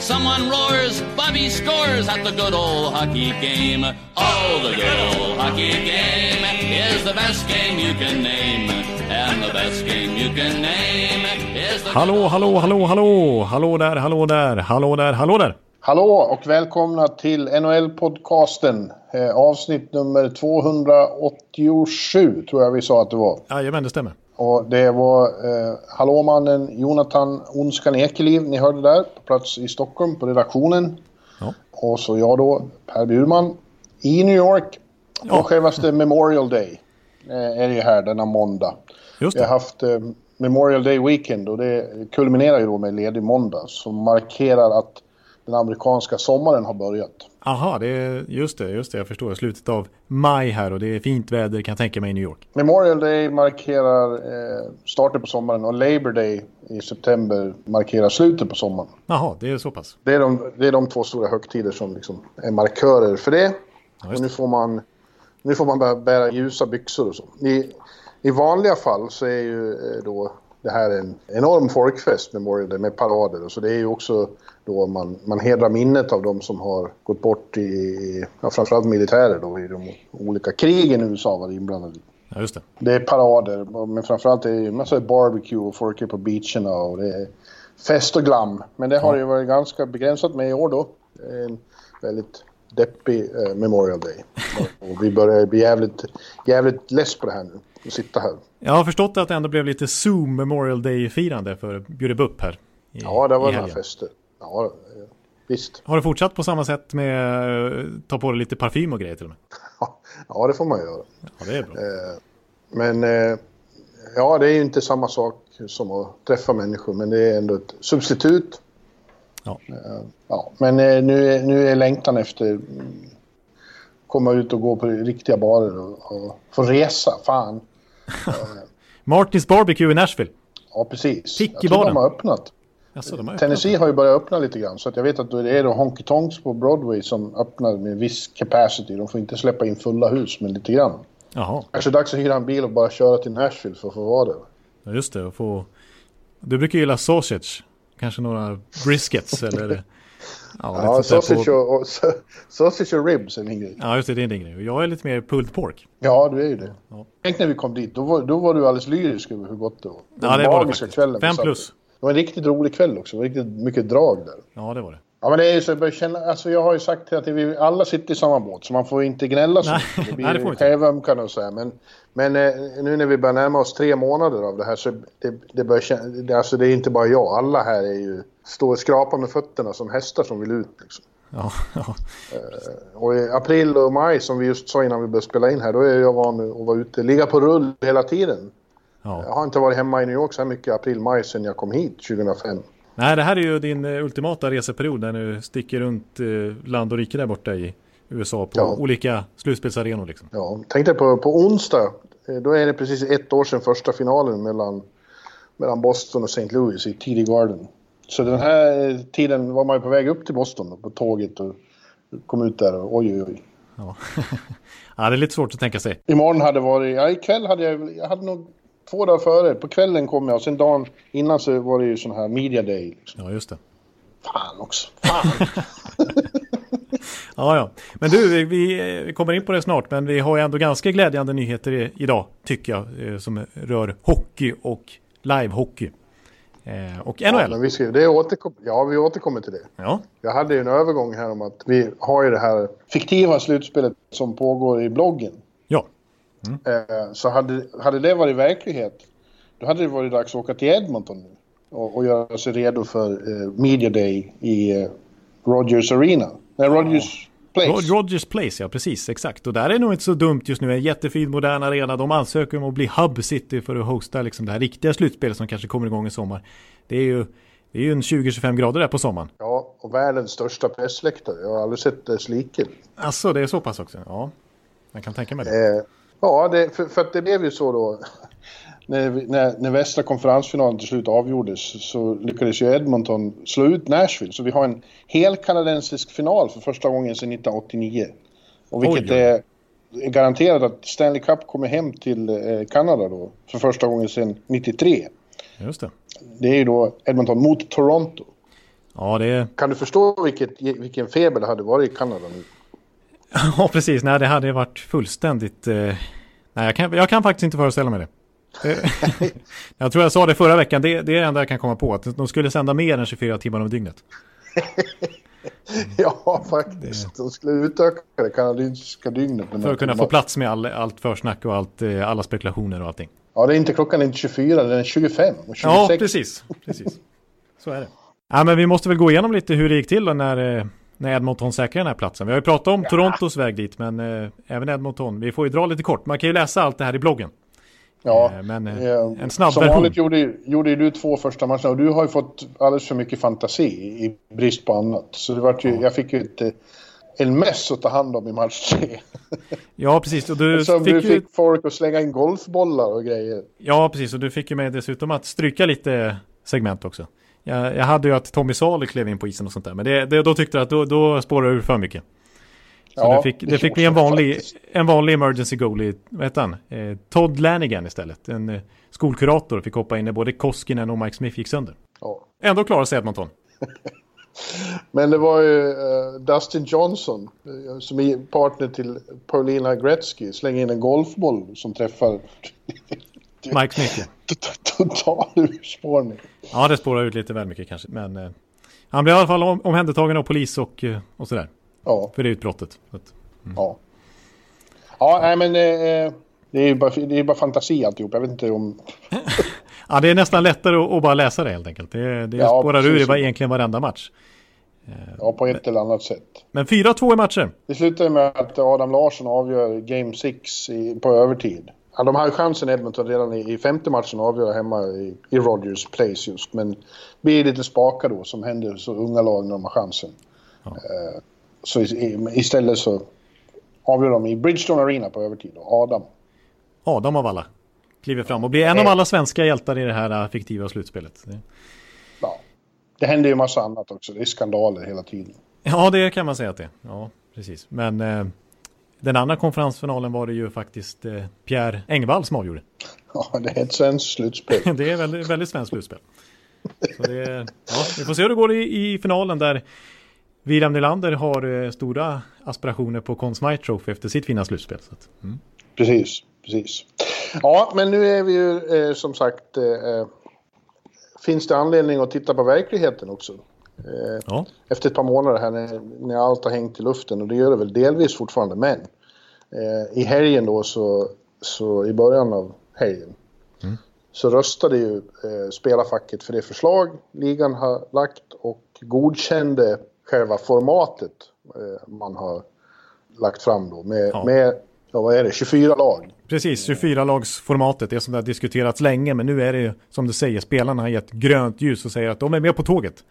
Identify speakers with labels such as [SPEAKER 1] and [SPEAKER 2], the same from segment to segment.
[SPEAKER 1] Someone roars, Bobby scores at the good old hockey game. Oh, the good old hockey game is the best game you can name. And the best game you can name is the...
[SPEAKER 2] Hallå, hallå, hallå, hallå! Hallå där, hallå där, hallå där, hallå där!
[SPEAKER 3] Hallå och välkomna till NHL-podcasten. Eh, avsnitt nummer 287 tror jag vi sa att det var.
[SPEAKER 2] Jajamän, det stämmer.
[SPEAKER 3] Och det var eh, hallåmannen Jonathan Onskan Ekeliv ni hörde där på plats i Stockholm på redaktionen.
[SPEAKER 2] Ja.
[SPEAKER 3] Och så jag då, Per Burman, i New York.
[SPEAKER 2] Ja.
[SPEAKER 3] Och självaste Memorial Day eh, är det ju här denna måndag.
[SPEAKER 2] Just
[SPEAKER 3] Vi har
[SPEAKER 2] det.
[SPEAKER 3] haft eh, Memorial Day Weekend och det kulminerar ju då med ledig måndag som markerar att den amerikanska sommaren har börjat.
[SPEAKER 2] Aha, det är, just det, just det, jag förstår. Slutet av maj här och det är fint väder kan jag tänka mig i New York.
[SPEAKER 3] Memorial Day markerar eh, starten på sommaren och Labor Day i september markerar slutet på sommaren.
[SPEAKER 2] Jaha, det är så pass.
[SPEAKER 3] Det är de, det är de två stora högtider som liksom är markörer för det.
[SPEAKER 2] Ja,
[SPEAKER 3] och nu får man, nu får man bära ljusa byxor och så. I, I vanliga fall så är ju eh, då det här en enorm folkfest, Memorial Day, med parader. Så det är ju också då man, man hedrar minnet av de som har gått bort i, ja, framförallt militärer då, i de olika krigen USA var inblandade i.
[SPEAKER 2] Ja, just det.
[SPEAKER 3] Det är parader, men framförallt är det ju massa barbecue och folk är på beacherna och det är fest och glam. Men det har ju varit ganska begränsat med i år då. Är en väldigt deppig eh, Memorial Day. Och vi börjar bli jävligt, jävligt less på det här nu, att sitta här.
[SPEAKER 2] Jag har förstått att det ändå blev lite Zoom Memorial Day-firande för Bjurebupp här. I,
[SPEAKER 3] Ja, det var några
[SPEAKER 2] helgen.
[SPEAKER 3] fester. Ja, eh, visst.
[SPEAKER 2] Har du fortsatt på samma sätt med eh, ta på dig lite parfym och grejer till och med?
[SPEAKER 3] Ja, det får man göra.
[SPEAKER 2] Ja, det är bra.
[SPEAKER 3] Men eh, ja, det är ju inte samma sak som att träffa människor, men det är ändå ett substitut.
[SPEAKER 2] Ja.
[SPEAKER 3] Ja, men eh, nu, är, nu är längtan efter mm, komma ut och gå på riktiga barer och, och få resa. Fan.
[SPEAKER 2] Martins Barbecue i Nashville.
[SPEAKER 3] Ja, precis.
[SPEAKER 2] Fick
[SPEAKER 3] Jag
[SPEAKER 2] i baren.
[SPEAKER 3] de har öppnat.
[SPEAKER 2] Alltså, de har öppnat.
[SPEAKER 3] Tennessee har ju börjat öppna lite grann, så att jag vet att det är då Honky Tonks på Broadway som öppnar med viss capacity. De får inte släppa in fulla hus, men lite grann.
[SPEAKER 2] Jaha,
[SPEAKER 3] Kanske dags att hyra en bil och bara köra till Nashville för att få vara där.
[SPEAKER 2] ja, just det. Och få... Du brukar gilla sausage. Kanske några briskets eller... Ja,
[SPEAKER 3] Ja, sausage,
[SPEAKER 2] på...
[SPEAKER 3] och, och, sausage och ribs är min grej.
[SPEAKER 2] ja, just det. Det är din grej. Jag är lite mer pulled pork.
[SPEAKER 3] Ja, du är ju det.
[SPEAKER 2] Ja.
[SPEAKER 3] Tänk när vi kom dit, då var, då var du alldeles lyrisk över hur gott det var. Den
[SPEAKER 2] Ja, det var det faktiskt.
[SPEAKER 3] kvällen
[SPEAKER 2] Fem plus.
[SPEAKER 3] Det var en riktigt rolig kväll också. Det var riktigt mycket drag där.
[SPEAKER 2] Ja, det var det.
[SPEAKER 3] Ja, men det är ju så, jag börjar känna, alltså jag har ju sagt att vi alla sitter i samma båt, så man får inte gnälla så mycket. Det
[SPEAKER 2] nej, det får
[SPEAKER 3] blir självömkan och så här. Men, men eh, nu när vi börjar närma oss tre månader av det här så det, det börjar känna, alltså det är inte bara jag, alla här är ju, står och skrapar med fötterna som hästar som vill ut liksom.
[SPEAKER 2] Ja, ja.
[SPEAKER 3] Och i april och maj som vi just sa innan vi började spela in här, då är jag van att vara ute, ligga på rull hela tiden. Jag
[SPEAKER 2] ja.
[SPEAKER 3] har inte varit hemma i New York så här mycket i april, maj sedan jag kom hit 2005.
[SPEAKER 2] Nej, det här är ju din eh, ultimata reseperiod när du sticker runt eh, land och rike där borta i USA på
[SPEAKER 3] Ja.
[SPEAKER 2] olika slutspelsarenor liksom.
[SPEAKER 3] Ja, tänkte på, på onsdag, eh, då är det precis ett år sedan första finalen mellan, mellan Boston och St. Louis i TD Garden. Så den här tiden var man ju på väg upp till Boston då, på tåget och kom ut där och oj oj oj.
[SPEAKER 2] Ja. ja, det är lite svårt att tänka sig.
[SPEAKER 3] Imorgon hade varit, ja ikväll hade jag, jag hade nog två dagar före, på kvällen kom jag och sen dagen innan så var det ju sån här media day. Liksom.
[SPEAKER 2] Ja, just det.
[SPEAKER 3] Fan också, fan.
[SPEAKER 2] Ja, ja. Men du, vi, vi kommer in på det snart, men vi har ju ändå ganska glädjande nyheter idag, tycker jag, eh, som rör hockey och livehockey. Eh, och
[SPEAKER 3] Ja,
[SPEAKER 2] NHL.
[SPEAKER 3] men vi ska, det återkom, ja, vi återkommer till det.
[SPEAKER 2] Ja,
[SPEAKER 3] Jag hade ju en övergång här om att vi har ju det här fiktiva slutspelet som pågår i bloggen.
[SPEAKER 2] Ja.
[SPEAKER 3] Eh, så hade, hade det varit verklighet, då hade det varit dags att åka till Edmonton nu. Och, och göra sig redo för eh, Media Day i eh, Rogers Arena. Nej, Rogers Place.
[SPEAKER 2] Rod- Rogers Place, ja precis, exakt. Och där är nog inte så dumt just nu. En jättefin modern arena. De ansöker om att bli Hub City för att hosta liksom det här riktiga slutspelet som kanske kommer igång i sommar. Det är ju, det är ju en 20-25 grader där på sommaren.
[SPEAKER 3] Ja, och världens största pressläktare. Jag har aldrig sett dess like.
[SPEAKER 2] Alltså det är så pass också? Ja, man kan tänka mig det.
[SPEAKER 3] Eh, ja, det, för, för det blev ju så då. när, när, när västra konferensfinalen till slut avgjordes så lyckades ju Edmonton slå ut Nashville. Så vi har en hel kanadensisk final för första gången sedan 1989. Och vilket oj. är garanterat att Stanley Cup kommer hem till eh, Kanada då för första gången sedan 93.
[SPEAKER 2] Just det.
[SPEAKER 3] Det är ju då Edmonton mot Toronto.
[SPEAKER 2] Ja, det är...
[SPEAKER 3] Kan du förstå vilket, vilken feber det hade varit i Kanada nu?
[SPEAKER 2] Ja, precis. Nej, det hade varit fullständigt... Eh... Nej, jag kan, jag kan faktiskt inte föreställa mig det. jag tror jag sa det förra veckan, det, det är det enda jag kan komma på. Att de skulle sända mer än 24 timmar om dygnet.
[SPEAKER 3] ja, faktiskt. De skulle utöka det kanadensiska dygnet.
[SPEAKER 2] För att kunna få plats med all, allt försnack och allt, eh, alla spekulationer och allting.
[SPEAKER 3] Ja, det är inte klockan är inte 24, den är 25 och 26.
[SPEAKER 2] Ja, precis. precis. Så är det. Ja, men vi måste väl gå igenom lite hur det gick till då när, eh, när Edmonton säkrade den här platsen. Vi har ju pratat om ja. Torontos väg dit, men eh, även Edmonton. Vi får ju dra lite kort. Man kan ju läsa allt det här i bloggen.
[SPEAKER 3] Ja, eh, men eh, en snabb Som version. vanligt gjorde, gjorde du två första matcherna och du har ju fått alldeles för mycket fantasi i brist på annat. Så det var ju, ja. jag fick ju ett, en mess att ta hand om i match tre.
[SPEAKER 2] Ja, precis. Och du
[SPEAKER 3] Som
[SPEAKER 2] fick,
[SPEAKER 3] du fick ju... folk att slänga in golfbollar och grejer.
[SPEAKER 2] Ja, precis. Och du fick ju med dessutom att stryka lite segment också. Jag, jag hade ju att Tommy Salo klev in på isen och sånt där. Men det, det, då tyckte du att då, då spårade du för mycket. Så ja, det fick, det fick bli en vanlig, en vanlig emergency goalie, vad heter han? Eh, Todd Lanigan istället. En eh, skolkurator fick hoppa in när både Koskinen och Mike Smith gick sönder. Ja. Ändå klarade sig Edmonton.
[SPEAKER 3] Men det var ju uh, Dustin Johnson uh, som är partner till Paulina Gretzky slänger in en golfboll som träffar
[SPEAKER 2] Mike Smith.
[SPEAKER 3] Total urspårning.
[SPEAKER 2] Ja, det spårar ut lite väl mycket kanske. Men uh, han blev i alla fall om, omhändertagen av polis och, och sådär. Ja. För det utbrottet. Mm.
[SPEAKER 3] Ja. Ja, nej men eh, det är ju bara, det är bara fantasi alltihop. Jag vet inte om...
[SPEAKER 2] ja, det är nästan lättare att, att bara läsa det helt enkelt. Det, det ja, spårar ur i var, egentligen varenda match.
[SPEAKER 3] Ja, på ett eller annat sätt.
[SPEAKER 2] Men 4-2 i matcher.
[SPEAKER 3] Det slutar med att Adam Larsson avgör Game 6 på övertid. Ja, de hade chansen Edmonton redan i, i femte matchen att avgöra hemma i, i Rogers Place just. Men blir lite spaka då som händer så unga lag när de har chansen. Ja. Uh, så istället så avgör de i Bridgestone Arena på övertid. Och Adam.
[SPEAKER 2] Adam av alla. Kliver fram och blir en av alla svenska hjältar i det här fiktiva slutspelet.
[SPEAKER 3] Ja. Det händer ju massa annat också. Det är skandaler hela tiden.
[SPEAKER 2] Ja, det kan man säga att det är. Ja, precis. Men eh, den andra konferensfinalen var det ju faktiskt eh, Pierre Engvall som avgjorde.
[SPEAKER 3] Ja, det är ett svenskt slutspel.
[SPEAKER 2] det är väldigt, väldigt svenskt slutspel. Så det, ja, vi får se hur det går i, i finalen där William Nylander har eh, stora aspirationer på Conn Smythe Trophy efter sitt fina slutspel. Så att,
[SPEAKER 3] mm. Precis, precis. Ja, men nu är vi ju eh, som sagt... Eh, eh finns det anledning att titta på verkligheten också? Eh, ja. Efter ett par månader här när, när allt har hängt i luften och det gör det väl delvis fortfarande, men eh, i helgen då så, så i början av helgen mm. så röstade ju eh, spelarfacket för det förslag ligan har lagt och godkände själva formatet eh, man har lagt fram då med, ja. med ja, vad är det, 24 lag.
[SPEAKER 2] Precis, 24-lagsformatet, det som har diskuterats länge, men nu är det som du säger, spelarna har gett grönt ljus och säger att de är med på tåget.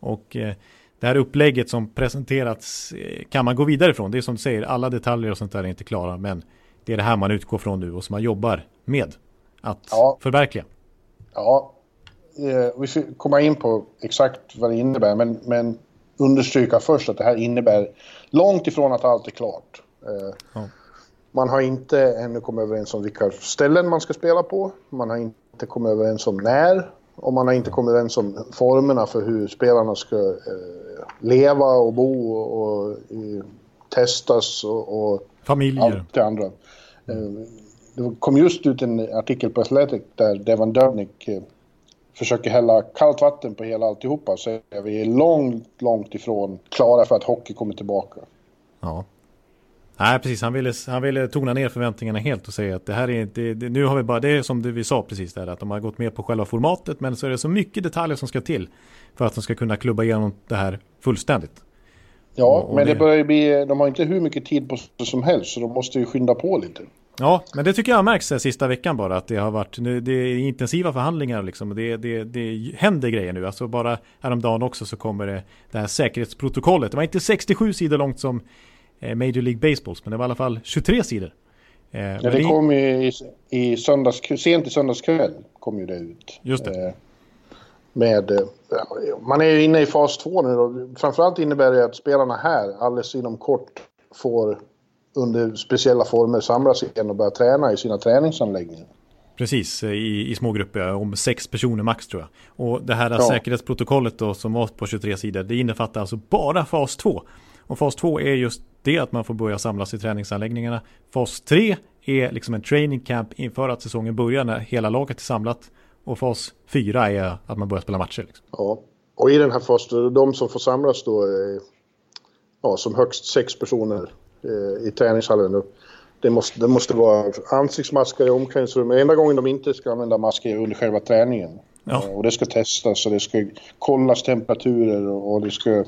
[SPEAKER 2] Och eh, det här upplägget som presenterats eh, kan man gå vidare från. Det är som du säger, alla detaljer och sånt där är inte klara, men det är det här man utgår från nu och som man jobbar med att ja. förverkliga.
[SPEAKER 3] Ja, eh, vi ska komma in på exakt vad det innebär, men, men understryka först att det här innebär långt ifrån att allt är klart. Ja. Man har inte ännu kommit överens om vilka ställen man ska spela på. Man har inte kommit överens om när. Och man har inte kommit överens om formerna för hur spelarna ska eh, leva och bo och, och i, testas och, och
[SPEAKER 2] Familjer. allt
[SPEAKER 3] det andra. Eh, det kom just ut en artikel på Athletic där Devan Dubnik eh, försöker hälla kallt vatten på hela alltihopa så är vi långt, långt ifrån klara för att hockey kommer tillbaka.
[SPEAKER 2] Ja. Nej, precis. Han ville, han ville tona ner förväntningarna helt och säga att det här är det, det, nu har vi bara, det är som det vi sa precis där, att de har gått med på själva formatet, men så är det så mycket detaljer som ska till för att de ska kunna klubba igenom det här fullständigt.
[SPEAKER 3] Ja, och, och men det... det börjar ju bli, de har inte hur mycket tid på sig som helst, så de måste ju skynda på lite.
[SPEAKER 2] Ja, men det tycker jag har märkts sista veckan bara att det har varit det är intensiva förhandlingar liksom. Det, det, det händer grejer nu. Alltså bara häromdagen också så kommer det, det här säkerhetsprotokollet. Det var inte 67 sidor långt som eh, Major League Baseballs, men det var i alla fall 23 sidor.
[SPEAKER 3] Eh, ja, det kom ju i, i söndags, sent i söndags kväll kom ju det ut.
[SPEAKER 2] Just det. Eh,
[SPEAKER 3] med, eh, man är ju inne i fas två nu och framförallt innebär det att spelarna här alldeles inom kort får under speciella former samlas igen och börja träna i sina träningsanläggningar.
[SPEAKER 2] Precis, i, i små grupper, om sex personer max tror jag. Och det här ja. säkerhetsprotokollet då som var på 23 sidor, det innefattar alltså bara fas 2. Och fas 2 är just det att man får börja samlas i träningsanläggningarna. Fas 3 är liksom en training camp inför att säsongen börjar när hela laget är samlat. Och fas 4 är att man börjar spela matcher. Liksom.
[SPEAKER 3] Ja, och i den här fasen, de som får samlas då är ja, som högst sex personer eh, i träningshallen. Det måste, det måste vara ansiktsmasker i omklädningsrummet. Enda gången de inte ska använda masker är under själva träningen. Ja. Eh, och det ska testas och det ska kollas temperaturer och, och det ska...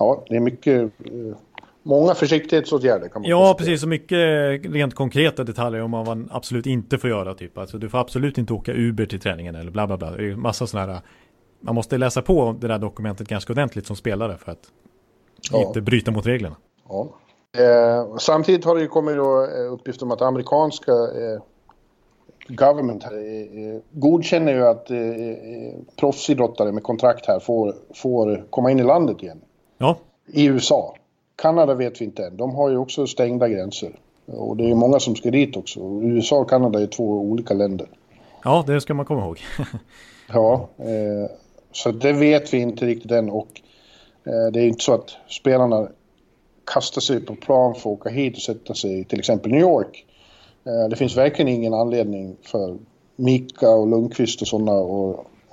[SPEAKER 3] Ja, det är mycket... Eh, många försiktighetsåtgärder kan man
[SPEAKER 2] Ja, precis. Så mycket rent konkreta detaljer om vad man absolut inte får göra. Typ. Alltså, du får absolut inte åka Uber till träningen eller bla bla bla. Det är massa sådana här... Man måste läsa på det där dokumentet ganska ordentligt som spelare för att ja. inte bryta mot reglerna.
[SPEAKER 3] Ja. Eh, samtidigt har det ju kommit då eh, uppgifter om att amerikanska eh, government här, eh, eh godkänner ju att eh, proffsidrottare med kontrakt här får, får komma in i landet igen.
[SPEAKER 2] Ja.
[SPEAKER 3] I USA. Kanada vet vi inte än. De har ju också stängda gränser. Och det är många som ska dit också. USA och Kanada är två olika länder.
[SPEAKER 2] Ja, det ska man komma ihåg.
[SPEAKER 3] ja, eh, så det vet vi inte riktigt än. Och eh, det är inte så att spelarna kastar sig på plan för att åka hit och sätta sig i till exempel New York. Eh, det finns verkligen ingen anledning för Mika och Lundqvist och sådana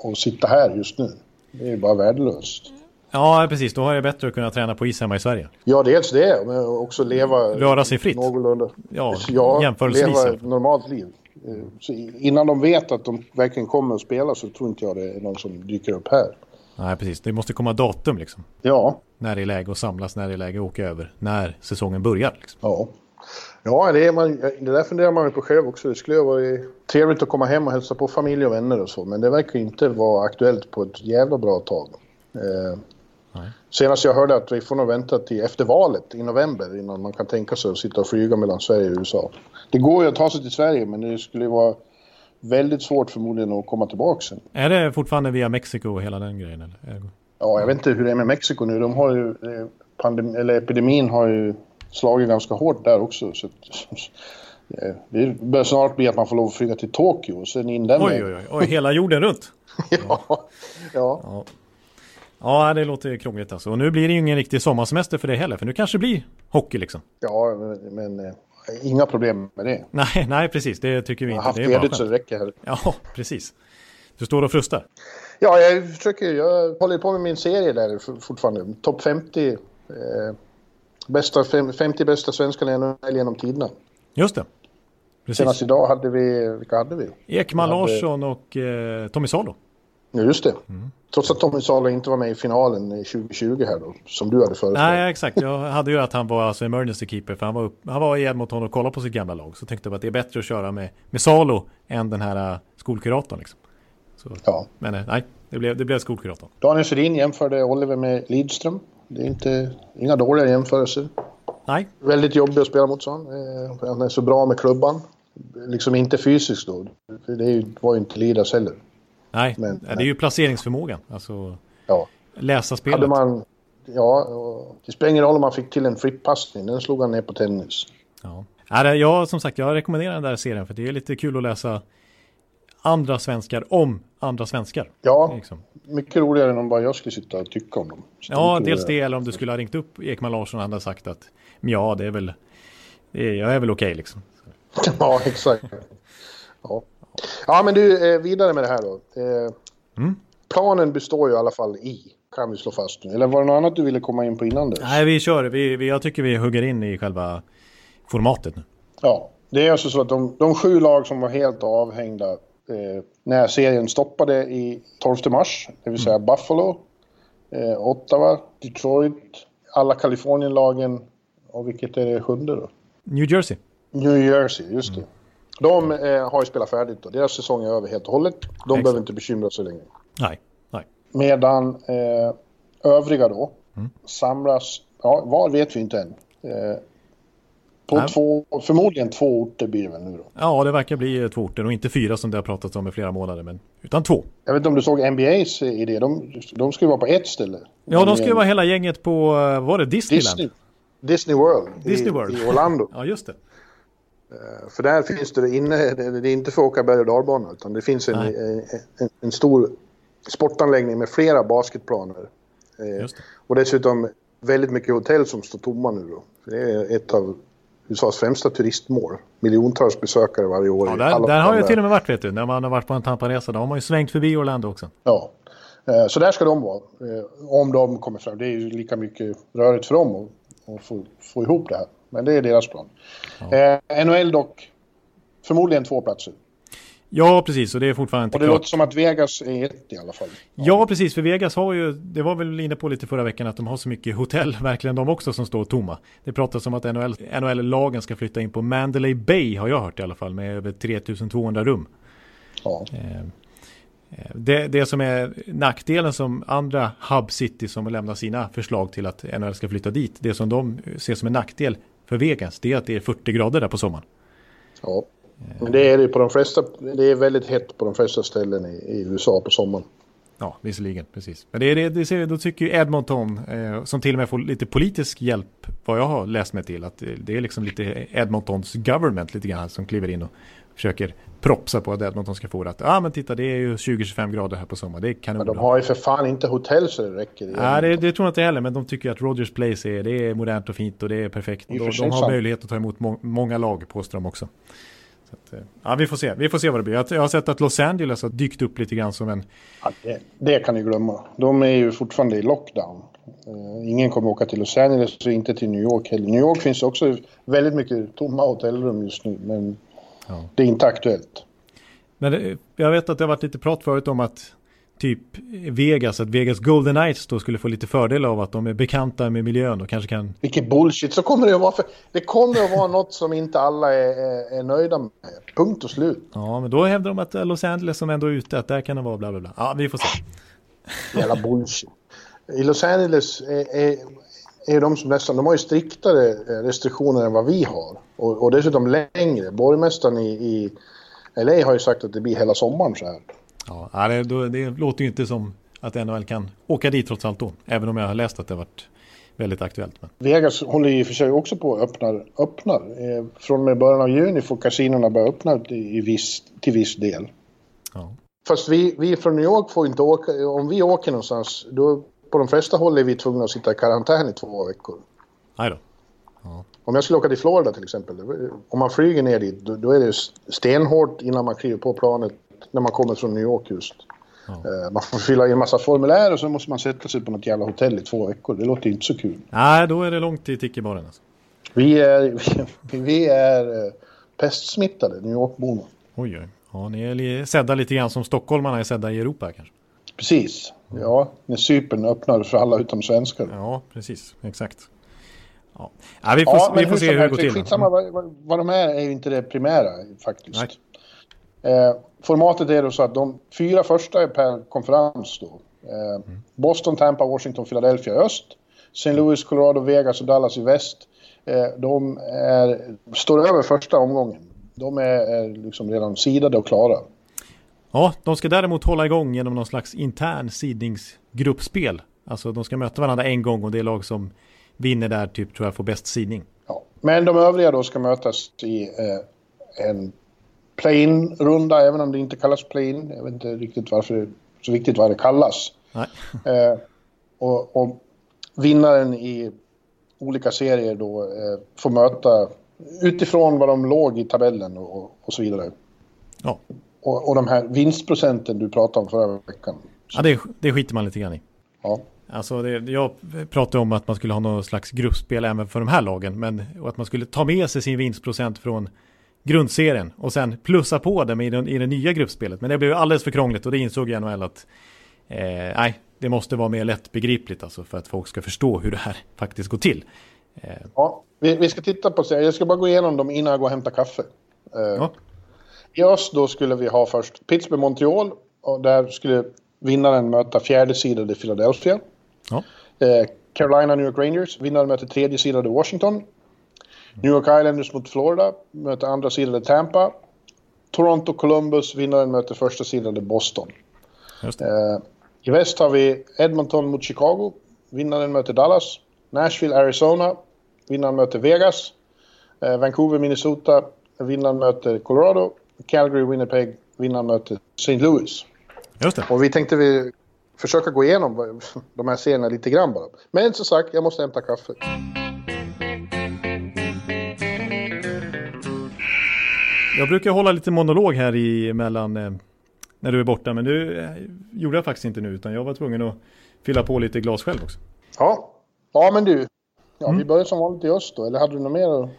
[SPEAKER 3] att sitta här just nu. Det är bara värdelöst.
[SPEAKER 2] Ja, precis. Då har jag bättre att kunna träna på is hemma i Sverige.
[SPEAKER 3] Ja, dels det, men också leva...
[SPEAKER 2] Röra sig fritt.
[SPEAKER 3] Någorlunda.
[SPEAKER 2] Ja, ja jämförelsevis.
[SPEAKER 3] leva ett normalt liv. Eh, så innan de vet att de verkligen kommer att spela så tror inte jag det är någon som dyker upp här.
[SPEAKER 2] Nej, precis. Det måste komma datum liksom.
[SPEAKER 3] Ja.
[SPEAKER 2] När det är läge att samlas, när det är läge att åka över, när säsongen börjar. Liksom.
[SPEAKER 3] Ja. Ja, det, är man, det där funderar man ju på själv också. Det skulle vara trevligt att komma hem och hälsa på familj och vänner och så. Men det verkar inte vara aktuellt på ett jävla bra tag. Eh, senast jag hörde att vi får nog vänta till efter valet i november innan man kan tänka sig att sitta och flyga mellan Sverige och USA. Det går ju att ta sig till Sverige men det skulle vara väldigt svårt förmodligen att komma tillbaka sen.
[SPEAKER 2] Är det fortfarande via Mexiko och hela den grejen? Eller?
[SPEAKER 3] Ja, jag vet inte hur det är med Mexiko nu. De har ju, eh, pandem eller epidemin har ju slagit ganska hårt där också. Så det börjar snart bli att man får lov att flyga till Tokyo och sen in den
[SPEAKER 2] Oj, oj, oj, oj hela jorden runt?
[SPEAKER 3] ja. ja. ja.
[SPEAKER 2] Ja, det låter krångligt alltså. Och nu blir det ju ingen riktig sommarsemester för det heller, för nu kanske det blir hockey liksom.
[SPEAKER 3] Ja, men, men eh, inga problem med det.
[SPEAKER 2] Nej, nej precis. Det tycker vi inte. Jag
[SPEAKER 3] har haft ledigt så det räcker. Här.
[SPEAKER 2] Ja, precis. Du står och frustar.
[SPEAKER 3] Ja, jag försöker. Jag håller på med min serie där fortfarande. Topp 50. Eh, bästa, 50 bästa svenska genom tiderna.
[SPEAKER 2] Just det. Precis.
[SPEAKER 3] Senast idag hade vi, vilka hade vi?
[SPEAKER 2] Ekman hade... Larsson och eh, Tommy Salo.
[SPEAKER 3] Ja, just det. Mm. Trots att Tommy Salo inte var med i finalen 2020 här då, som du hade föreslagit.
[SPEAKER 2] Nej, exakt. Jag hade ju att han var alltså emergency keeper, för han var, upp, han var i Edmonton och kollade på sitt gamla lag. Så tänkte jag att det är bättre att köra med, med Salo än den här uh, skolkuratorn. Liksom. Så,
[SPEAKER 3] ja.
[SPEAKER 2] Men uh, nej, det blev, det blev skolkuratorn.
[SPEAKER 3] Daniel Sedin jämförde Oliver med Lidström. Det är inte, inga dåliga jämförelser.
[SPEAKER 2] Nej.
[SPEAKER 3] Väldigt jobbig att spela mot, så han. Eh, han är så bra med klubban. Liksom inte fysiskt då. Det var ju inte Lidas heller.
[SPEAKER 2] Nej, men, det är ju placeringsförmågan. Alltså
[SPEAKER 3] ja.
[SPEAKER 2] läsa spelet.
[SPEAKER 3] Hade man, ja, det spelar ingen roll om man fick till en flippassning. Den slog han ner på tennis.
[SPEAKER 2] Ja. jag, som sagt, jag rekommenderar den där serien för det är lite kul att läsa andra svenskar om andra svenskar.
[SPEAKER 3] Ja, liksom. mycket roligare än om bara jag skulle sitta och tycka om dem.
[SPEAKER 2] Så ja, dels det eller om du skulle ha ringt upp Ekman Larsson och han hade sagt att ja, det är väl, det är, jag är väl okej okay, liksom.
[SPEAKER 3] Ja, exakt. Ja. Ja, men du, eh, vidare med det här då. Eh, mm. Planen består ju i alla fall i, kan vi slå fast nu. Eller var det något annat du ville komma in på innan dess?
[SPEAKER 2] Nej, vi kör. Vi, vi, jag tycker vi hugger in i själva formatet nu.
[SPEAKER 3] Ja, det är alltså så att de, de sju lag som var helt avhängda eh, när serien stoppade i 12 mars, det vill säga mm. Buffalo, eh, Ottawa, Detroit, alla Kalifornienlagen och vilket är det sjunde då?
[SPEAKER 2] New Jersey.
[SPEAKER 3] New Jersey, just det. Mm. De eh, har ju spelat färdigt då. Deras säsong är över helt och hållet. De Exakt. behöver inte bekymra sig längre.
[SPEAKER 2] Nej, nej.
[SPEAKER 3] Medan eh, övriga då mm. samlas, ja, var vet vi inte än. Eh, På
[SPEAKER 2] Nej.
[SPEAKER 3] två, förmodligen två orter blir det väl nu då.
[SPEAKER 2] Ja, det verkar bli eh, två orter och inte fyra som det har pratats om i flera månader, men utan två.
[SPEAKER 3] Jag vet inte om du såg NBAs idé. De, de ju vara på ett ställe.
[SPEAKER 2] Ja, de ska ju vara hela gänget på, eh, var det Disneyland?
[SPEAKER 3] Disney, Disney World,
[SPEAKER 2] Disney
[SPEAKER 3] i,
[SPEAKER 2] World.
[SPEAKER 3] i Orlando.
[SPEAKER 2] Ja, just det.
[SPEAKER 3] För där finns det inne, det är inte för att åka berg och dalbana utan det finns en, en, en stor sportanläggning med flera basketplaner. Eh. Och dessutom väldigt mycket hotell som står tomma nu då. För det är ett av USAs främsta turistmål. Miljontals besökare varje år.
[SPEAKER 2] Ja, där, där har jag till och med varit vet du, när man har varit på en Tampa-resa. Då har man ju svängt förbi Orlando också.
[SPEAKER 3] Ja. Eh, Så där ska de vara. eh, Om de kommer fram. Det är ju lika mycket rörigt för dem att, att få, få ihop det här. Men det är deras plan. Eh, NHL dock. Förmodligen två platser.
[SPEAKER 2] Ja, precis. Och det är fortfarande inte
[SPEAKER 3] Och det
[SPEAKER 2] klart.
[SPEAKER 3] låter som att Vegas är ett i alla fall.
[SPEAKER 2] Ja, precis. För Vegas har ju, det var väl inne på lite förra veckan, att de har så mycket hotell, verkligen de också, som står tomma. Det pratas om att NHL, NHL-lagen ska flytta in på Mandalay Bay, har jag hört i alla fall, med över 3200 rum.
[SPEAKER 3] Ja.
[SPEAKER 2] Eh, eh, Det, det som är nackdelen som andra hub city som lämnar sina förslag till att NHL ska flytta dit, det som de ser som en nackdel för Vegas, det är att det är 40 grader där på sommaren.
[SPEAKER 3] ja. Men det är det på de flesta. Det är väldigt hett på de flesta ställen i, i USA på sommaren.
[SPEAKER 2] Ja, visserligen, precis. Men det är det, det ser, då tycker ju Edmonton, eh, som till och med får lite politisk hjälp, vad jag har läst mig till, att det, är liksom lite Edmontons government lite grann som kliver in och försöker propsa på att Edmonton ska få det. Att, ah, men titta, det är ju 20-25 grader här på sommaren, det kan
[SPEAKER 3] Men
[SPEAKER 2] nog
[SPEAKER 3] de har ju för fan inte hotell så det räcker.
[SPEAKER 2] Nej, det, det tror jag inte heller, men de tycker att Rogers Place är, det är modernt och fint och det är perfekt. De, de har möjlighet att ta emot må, många lag, påstår de också. Så att, eh, ja, vi får se. Vi får se vad det blir. Jag, har sett att Los Angeles har dykt upp lite grann som en...
[SPEAKER 3] Ja, det, det kan ni glömma. De är ju fortfarande i lockdown. Eh, ingen kommer åka till Los Angeles och inte till New York heller. New York finns också väldigt mycket tomma hotellrum just nu, men
[SPEAKER 2] Ja.
[SPEAKER 3] det är inte aktuellt.
[SPEAKER 2] Men eh, jag vet att det har varit lite prat förut om att typ Vegas, att Vegas Golden Knights då skulle få lite fördel av att de är bekanta med miljön och kanske kan...
[SPEAKER 3] Vilket bullshit. Så kommer det att vara. För, det kommer att vara något som inte alla är, är, nöjda med. Punkt och slut.
[SPEAKER 2] Ja, men då hävdar de att Los Angeles som ändå är ute, att där kan det vara bla bla bla. Ja, vi får se.
[SPEAKER 3] Jävla bullshit. I Los Angeles är, är, är de som nästan... De har ju striktare eh, restriktioner än vad vi har. Och, och dessutom längre. Borgmästaren i, i LA har ju sagt att det blir hela sommaren så här.
[SPEAKER 2] Ja, det, det låter ju inte som att NHL kan åka dit trots allt då. Även om jag har läst att det har varit väldigt aktuellt. Men,
[SPEAKER 3] Vegas håller ju för sig också på att öppna. öppnar. Eh, från och med början av juni får kasinorna börja öppna i viss, till viss del.
[SPEAKER 2] ja.
[SPEAKER 3] Fast vi, vi från New York får inte åka. Om vi åker någonstans, då på de flesta håll är vi tvungna att sitta i karantän i två veckor.
[SPEAKER 2] Nej då.
[SPEAKER 3] Om jag skulle åka till Florida till exempel, om man flyger ner dit, då, då är det stenhårt innan man kliver på planet när man kommer från New York just. Eh, Man får fylla i en massa formulär och så måste man sätta sig på något jävla hotell i två veckor. Det låter inte så kul.
[SPEAKER 2] Nej, då är det långt till Tickebaren. Alltså.
[SPEAKER 3] Vi är, vi, vi är eh, pestsmittade, New York-borna.
[SPEAKER 2] Oj, oj. Ja, ni är sedda lite grann som stockholmarna är sedda i Europa kanske.
[SPEAKER 3] Precis. Ja, när Cypern öppnar för alla utom svenskar.
[SPEAKER 2] Ja, precis. Exakt. Ja, ja vi får, vi
[SPEAKER 3] men
[SPEAKER 2] får se hur det går till.
[SPEAKER 3] Skitsamma vad, vad- vad de är är ju inte det primära faktiskt.
[SPEAKER 2] Nej.
[SPEAKER 3] Eh, formatet är då så att de fyra första är per konferens då. Eh, Boston, Tampa, Washington, Philadelphia i öst. St. Louis, Colorado, Vegas och Dallas i väst. Eh, de är, står över första omgången. De är, är liksom redan sidade och klara.
[SPEAKER 2] Ja, de ska däremot hålla igång genom någon slags intern sidningsgruppspel. Alltså de ska möta varandra en gång och det lag som vinner där typ tror jag får bäst sidning.
[SPEAKER 3] Ja. Men de övriga då ska mötas i eh, en play-in-runda, även om det inte kallas play-in. Jag vet inte riktigt varför så viktigt vad det kallas.
[SPEAKER 2] Nej.
[SPEAKER 3] Eh, och, och vinnaren i olika serier då eh, får möta utifrån vad de låg i tabellen och, och så vidare.
[SPEAKER 2] Ja,
[SPEAKER 3] Och, och de här vinstprocenten du pratade om förra veckan.
[SPEAKER 2] ja det, det skiter man lite grann i.
[SPEAKER 3] Ja.
[SPEAKER 2] Alltså det, jag pratade om att man skulle ha någon slags gruppspel även för de här lagen. Men och att man skulle ta med sig sin vinstprocent från grundserien och sen plussa på det i, den, i det nya gruppspelet. Men det blev alldeles för krångligt och det insåg jag NHL att eh, nej, det måste vara mer lättbegripligt alltså för att folk ska förstå hur det här faktiskt går till. Eh,
[SPEAKER 3] Ja, vi, vi ska titta på serien. Jag ska bara gå igenom dem innan jag går och hämtar kaffe. Eh,
[SPEAKER 2] ja,
[SPEAKER 3] I öst då skulle vi ha först Pittsburgh-Montreal och där skulle vinnaren möta fjärde sidade Philadelphia.
[SPEAKER 2] ja,
[SPEAKER 3] Eh, Carolina New York Rangers, vinnaren möter tredje sidade Washington. New York Islanders mot Florida, möter andra sidan Tampa. Toronto Columbus, vinnaren möter första sidan Boston. Eh, I väst har vi Edmonton mot Chicago, vinnaren möter Dallas. Nashville, Arizona, vinnaren möter Vegas. Eh, Vancouver, Minnesota, vinnaren möter Colorado. Calgary, Winnipeg, vinnaren möter St. Louis.
[SPEAKER 2] Just det.
[SPEAKER 3] Och vi tänkte vi försöka gå igenom de här serierna lite grann bara. Men som sagt, jag måste hämta kaffe.
[SPEAKER 2] Jag brukar hålla lite monolog här i mellan eh, när du är borta, men det eh, gjorde jag faktiskt inte nu, utan jag var tvungen att fylla på lite glas själv också.
[SPEAKER 3] Ja, ja men du. Ja, Vi börjar som vanligt i öst då, eller hade du något mer att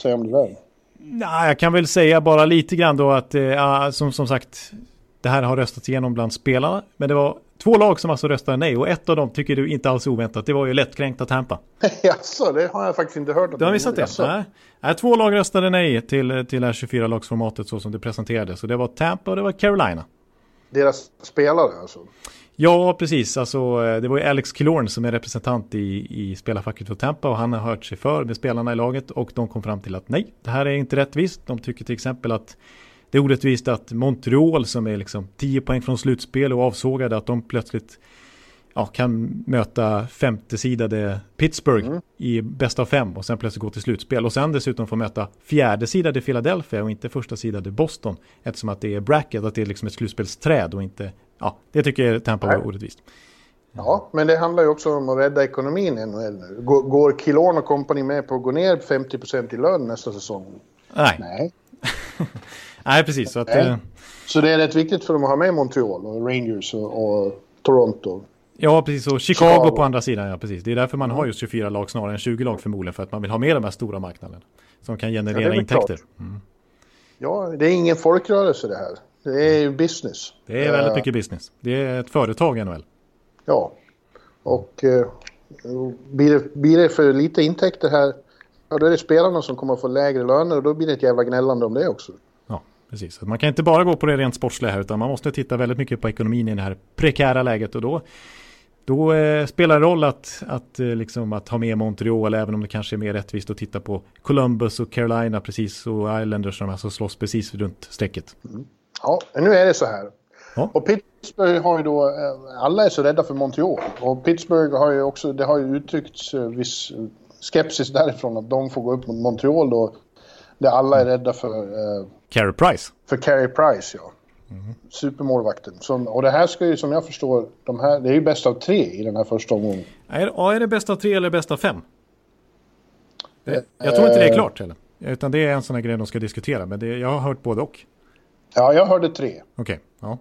[SPEAKER 3] säga om det där?
[SPEAKER 2] Nej, jag kan väl säga bara lite grann då att, eh, som, som sagt, det här har röstats igenom bland spelarna, men det var två lag som alltså röstade nej och ett av dem tycker du inte alls oväntat, det var ju lättkränkta Tampa.
[SPEAKER 3] Jaså, det har jag faktiskt inte hört.
[SPEAKER 2] Du har missat det? Nej. nej. Två lag röstade nej till, till det här 24-lagsformatet så som det presenterades. Så det var Tampa och det var Carolina.
[SPEAKER 3] Deras spelare alltså?
[SPEAKER 2] Ja, precis. Alltså, det var ju Alex Killorn som är representant i, i spelarfacket för Tampa och han har hört sig för med spelarna i laget och de kom fram till att nej, det här är inte rättvist. De tycker till exempel att det är orättvist att Montreal som är liksom 10 poäng från slutspel och avsågade att de plötsligt ja, kan möta femtesidade Pittsburgh mm. i bäst av fem och sen plötsligt gå till slutspel och sen dessutom få möta fjärde sidade Philadelphia och inte första sidade Boston eftersom att det är bracket, att det är liksom ett slutspelsträd och inte, ja, det tycker Tampa var orättvist.
[SPEAKER 3] Ja, men det handlar ju också om att rädda ekonomin i NHL nu. Går, går Killorn och company med på att gå ner 50% i lön nästa säsong?
[SPEAKER 2] Nej.
[SPEAKER 3] Nej.
[SPEAKER 2] Nej, precis. Så, att, Nej. Eh,
[SPEAKER 3] så det är rätt viktigt för dem att ha med Montreal och Rangers och, och Toronto.
[SPEAKER 2] Ja, precis. Och Chicago, Chicago, på andra sidan, ja precis. Det är därför man har just 24 lag snarare än 20 lag förmodligen. För att man vill ha med de här stora marknaderna. Som kan generera ja, intäkter. Mm.
[SPEAKER 3] Ja, det är ingen folkrörelse det här. Det är ju business.
[SPEAKER 2] Det är väldigt uh, mycket business. Det är ett företag NHL.
[SPEAKER 3] Ja, och uh, blir, det, blir det för lite intäkter här, ja då är det spelarna som kommer att få lägre löner och då blir det ett jävla gnällande om det också.
[SPEAKER 2] Precis, man kan inte bara gå på det rent sportsliga här utan man måste titta väldigt mycket på ekonomin i det här prekära läget och då då eh, spelar det roll att, att, eh, liksom, att ha med Montreal även om det kanske är mer rättvist att titta på Columbus och Carolina precis och Islanders som alltså slåss precis runt strecket.
[SPEAKER 3] Mm. Ja, nu är det så här. Ja. Och Pittsburgh har ju då, eh, alla är så rädda för Montreal och Pittsburgh har ju också, det har ju uttryckts eh, viss skepsis därifrån att de får gå upp mot Montreal då där alla är rädda för... Eh,
[SPEAKER 2] Carey Price.
[SPEAKER 3] För Carey Price, ja. Mm. Supermålvakten. Som, och det här ska ju som jag förstår, de här, det är ju bäst av tre i den här första omgången.
[SPEAKER 2] Ja, är det bäst av tre eller bäst av fem? Jag tror inte det är klart heller. Utan det är en sån här grej de ska diskutera. Men det, jag har hört både och.
[SPEAKER 3] Ja, jag hörde tre.
[SPEAKER 2] Okej, okay, ja.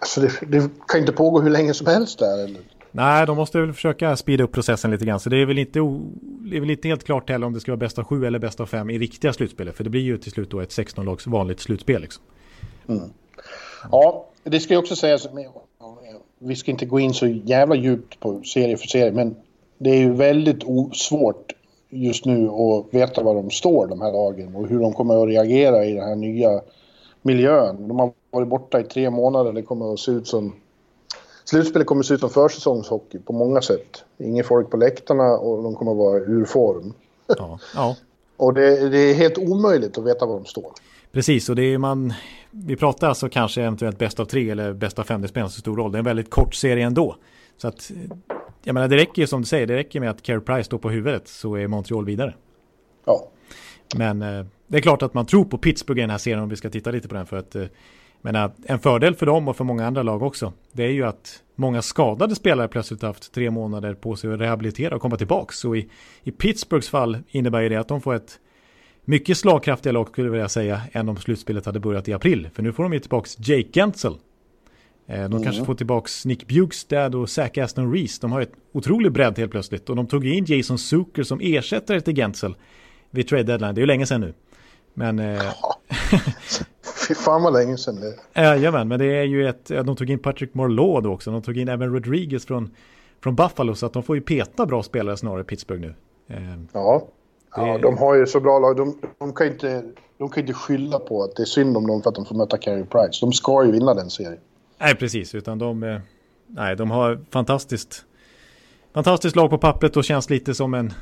[SPEAKER 3] Alltså det, det, kan inte pågå hur länge som helst där. Eller?
[SPEAKER 2] Nej, de måste väl försöka speeda upp processen lite grann. Så det är väl inte, det är väl inte helt klart heller om det ska vara bäst av sju eller bäst av fem i riktiga slutspelet. För det blir ju till slut då ett 16-lags vanligt slutspel. Liksom.
[SPEAKER 3] Mm. Ja, det ska ju också sägas. Vi ska inte gå in så jävla djupt på serie för serie. Men det är ju väldigt svårt just nu att veta var de står, de här lagen. Och hur de kommer att reagera i den här nya miljön. De har varit borta i tre månader. Det kommer att se ut som Slutspelet kommer se ut som försäsongshockey på många sätt. Ingen folk på läktarna och de kommer vara ur form.
[SPEAKER 2] Ja. ja.
[SPEAKER 3] och det, det, är helt omöjligt att veta var de står.
[SPEAKER 2] Precis, och det är man... Vi pratar alltså kanske eventuellt bäst av tre eller bäst av fem. Det spelar inte så stor roll. Det är en väldigt kort serie ändå. Så att... Jag menar, det räcker ju som du säger. Det räcker med att Carey Price står på huvudet så är Montreal vidare.
[SPEAKER 3] Ja.
[SPEAKER 2] Men eh, det är klart att man tror på Pittsburgh i den här serien om vi ska titta lite på den. För att eh, men en fördel för dem och för många andra lag också, det är ju att många skadade spelare plötsligt haft tre månader på sig att rehabilitera och komma tillbaka. Så i, i Pittsburghs fall innebär det att de får ett mycket slagkraftigare lag skulle jag vilja säga än om slutspelet hade börjat i april. För nu får de ju tillbaka Jake Gensel. Eh, de mm. kanske får tillbaka Nick Bjugstad och Zach Aston Reese. De har ett otroligt bredd helt plötsligt. Och de tog in Jason Zucker som ersättare till Gensel vid trade deadline. Det är ju länge sedan nu. Men... Eh...
[SPEAKER 3] Fy fan vad länge sedan det
[SPEAKER 2] Jajamän, men det är ju ett... De tog in Patrick Marleau då också. De tog in även Rodriguez från, från Buffalo. Så att de får ju peta bra spelare snarare i Pittsburgh nu.
[SPEAKER 3] Eh... Ja. Det... ja, de har ju så bra lag. De, de, kan inte, de kan inte skylla på att det är synd om dem för att de får möta Carey Price. De ska ju vinna den serien.
[SPEAKER 2] Nej, precis. Utan de... Eh, nej, de har fantastiskt... Fantastiskt lag på pappret och känns lite som en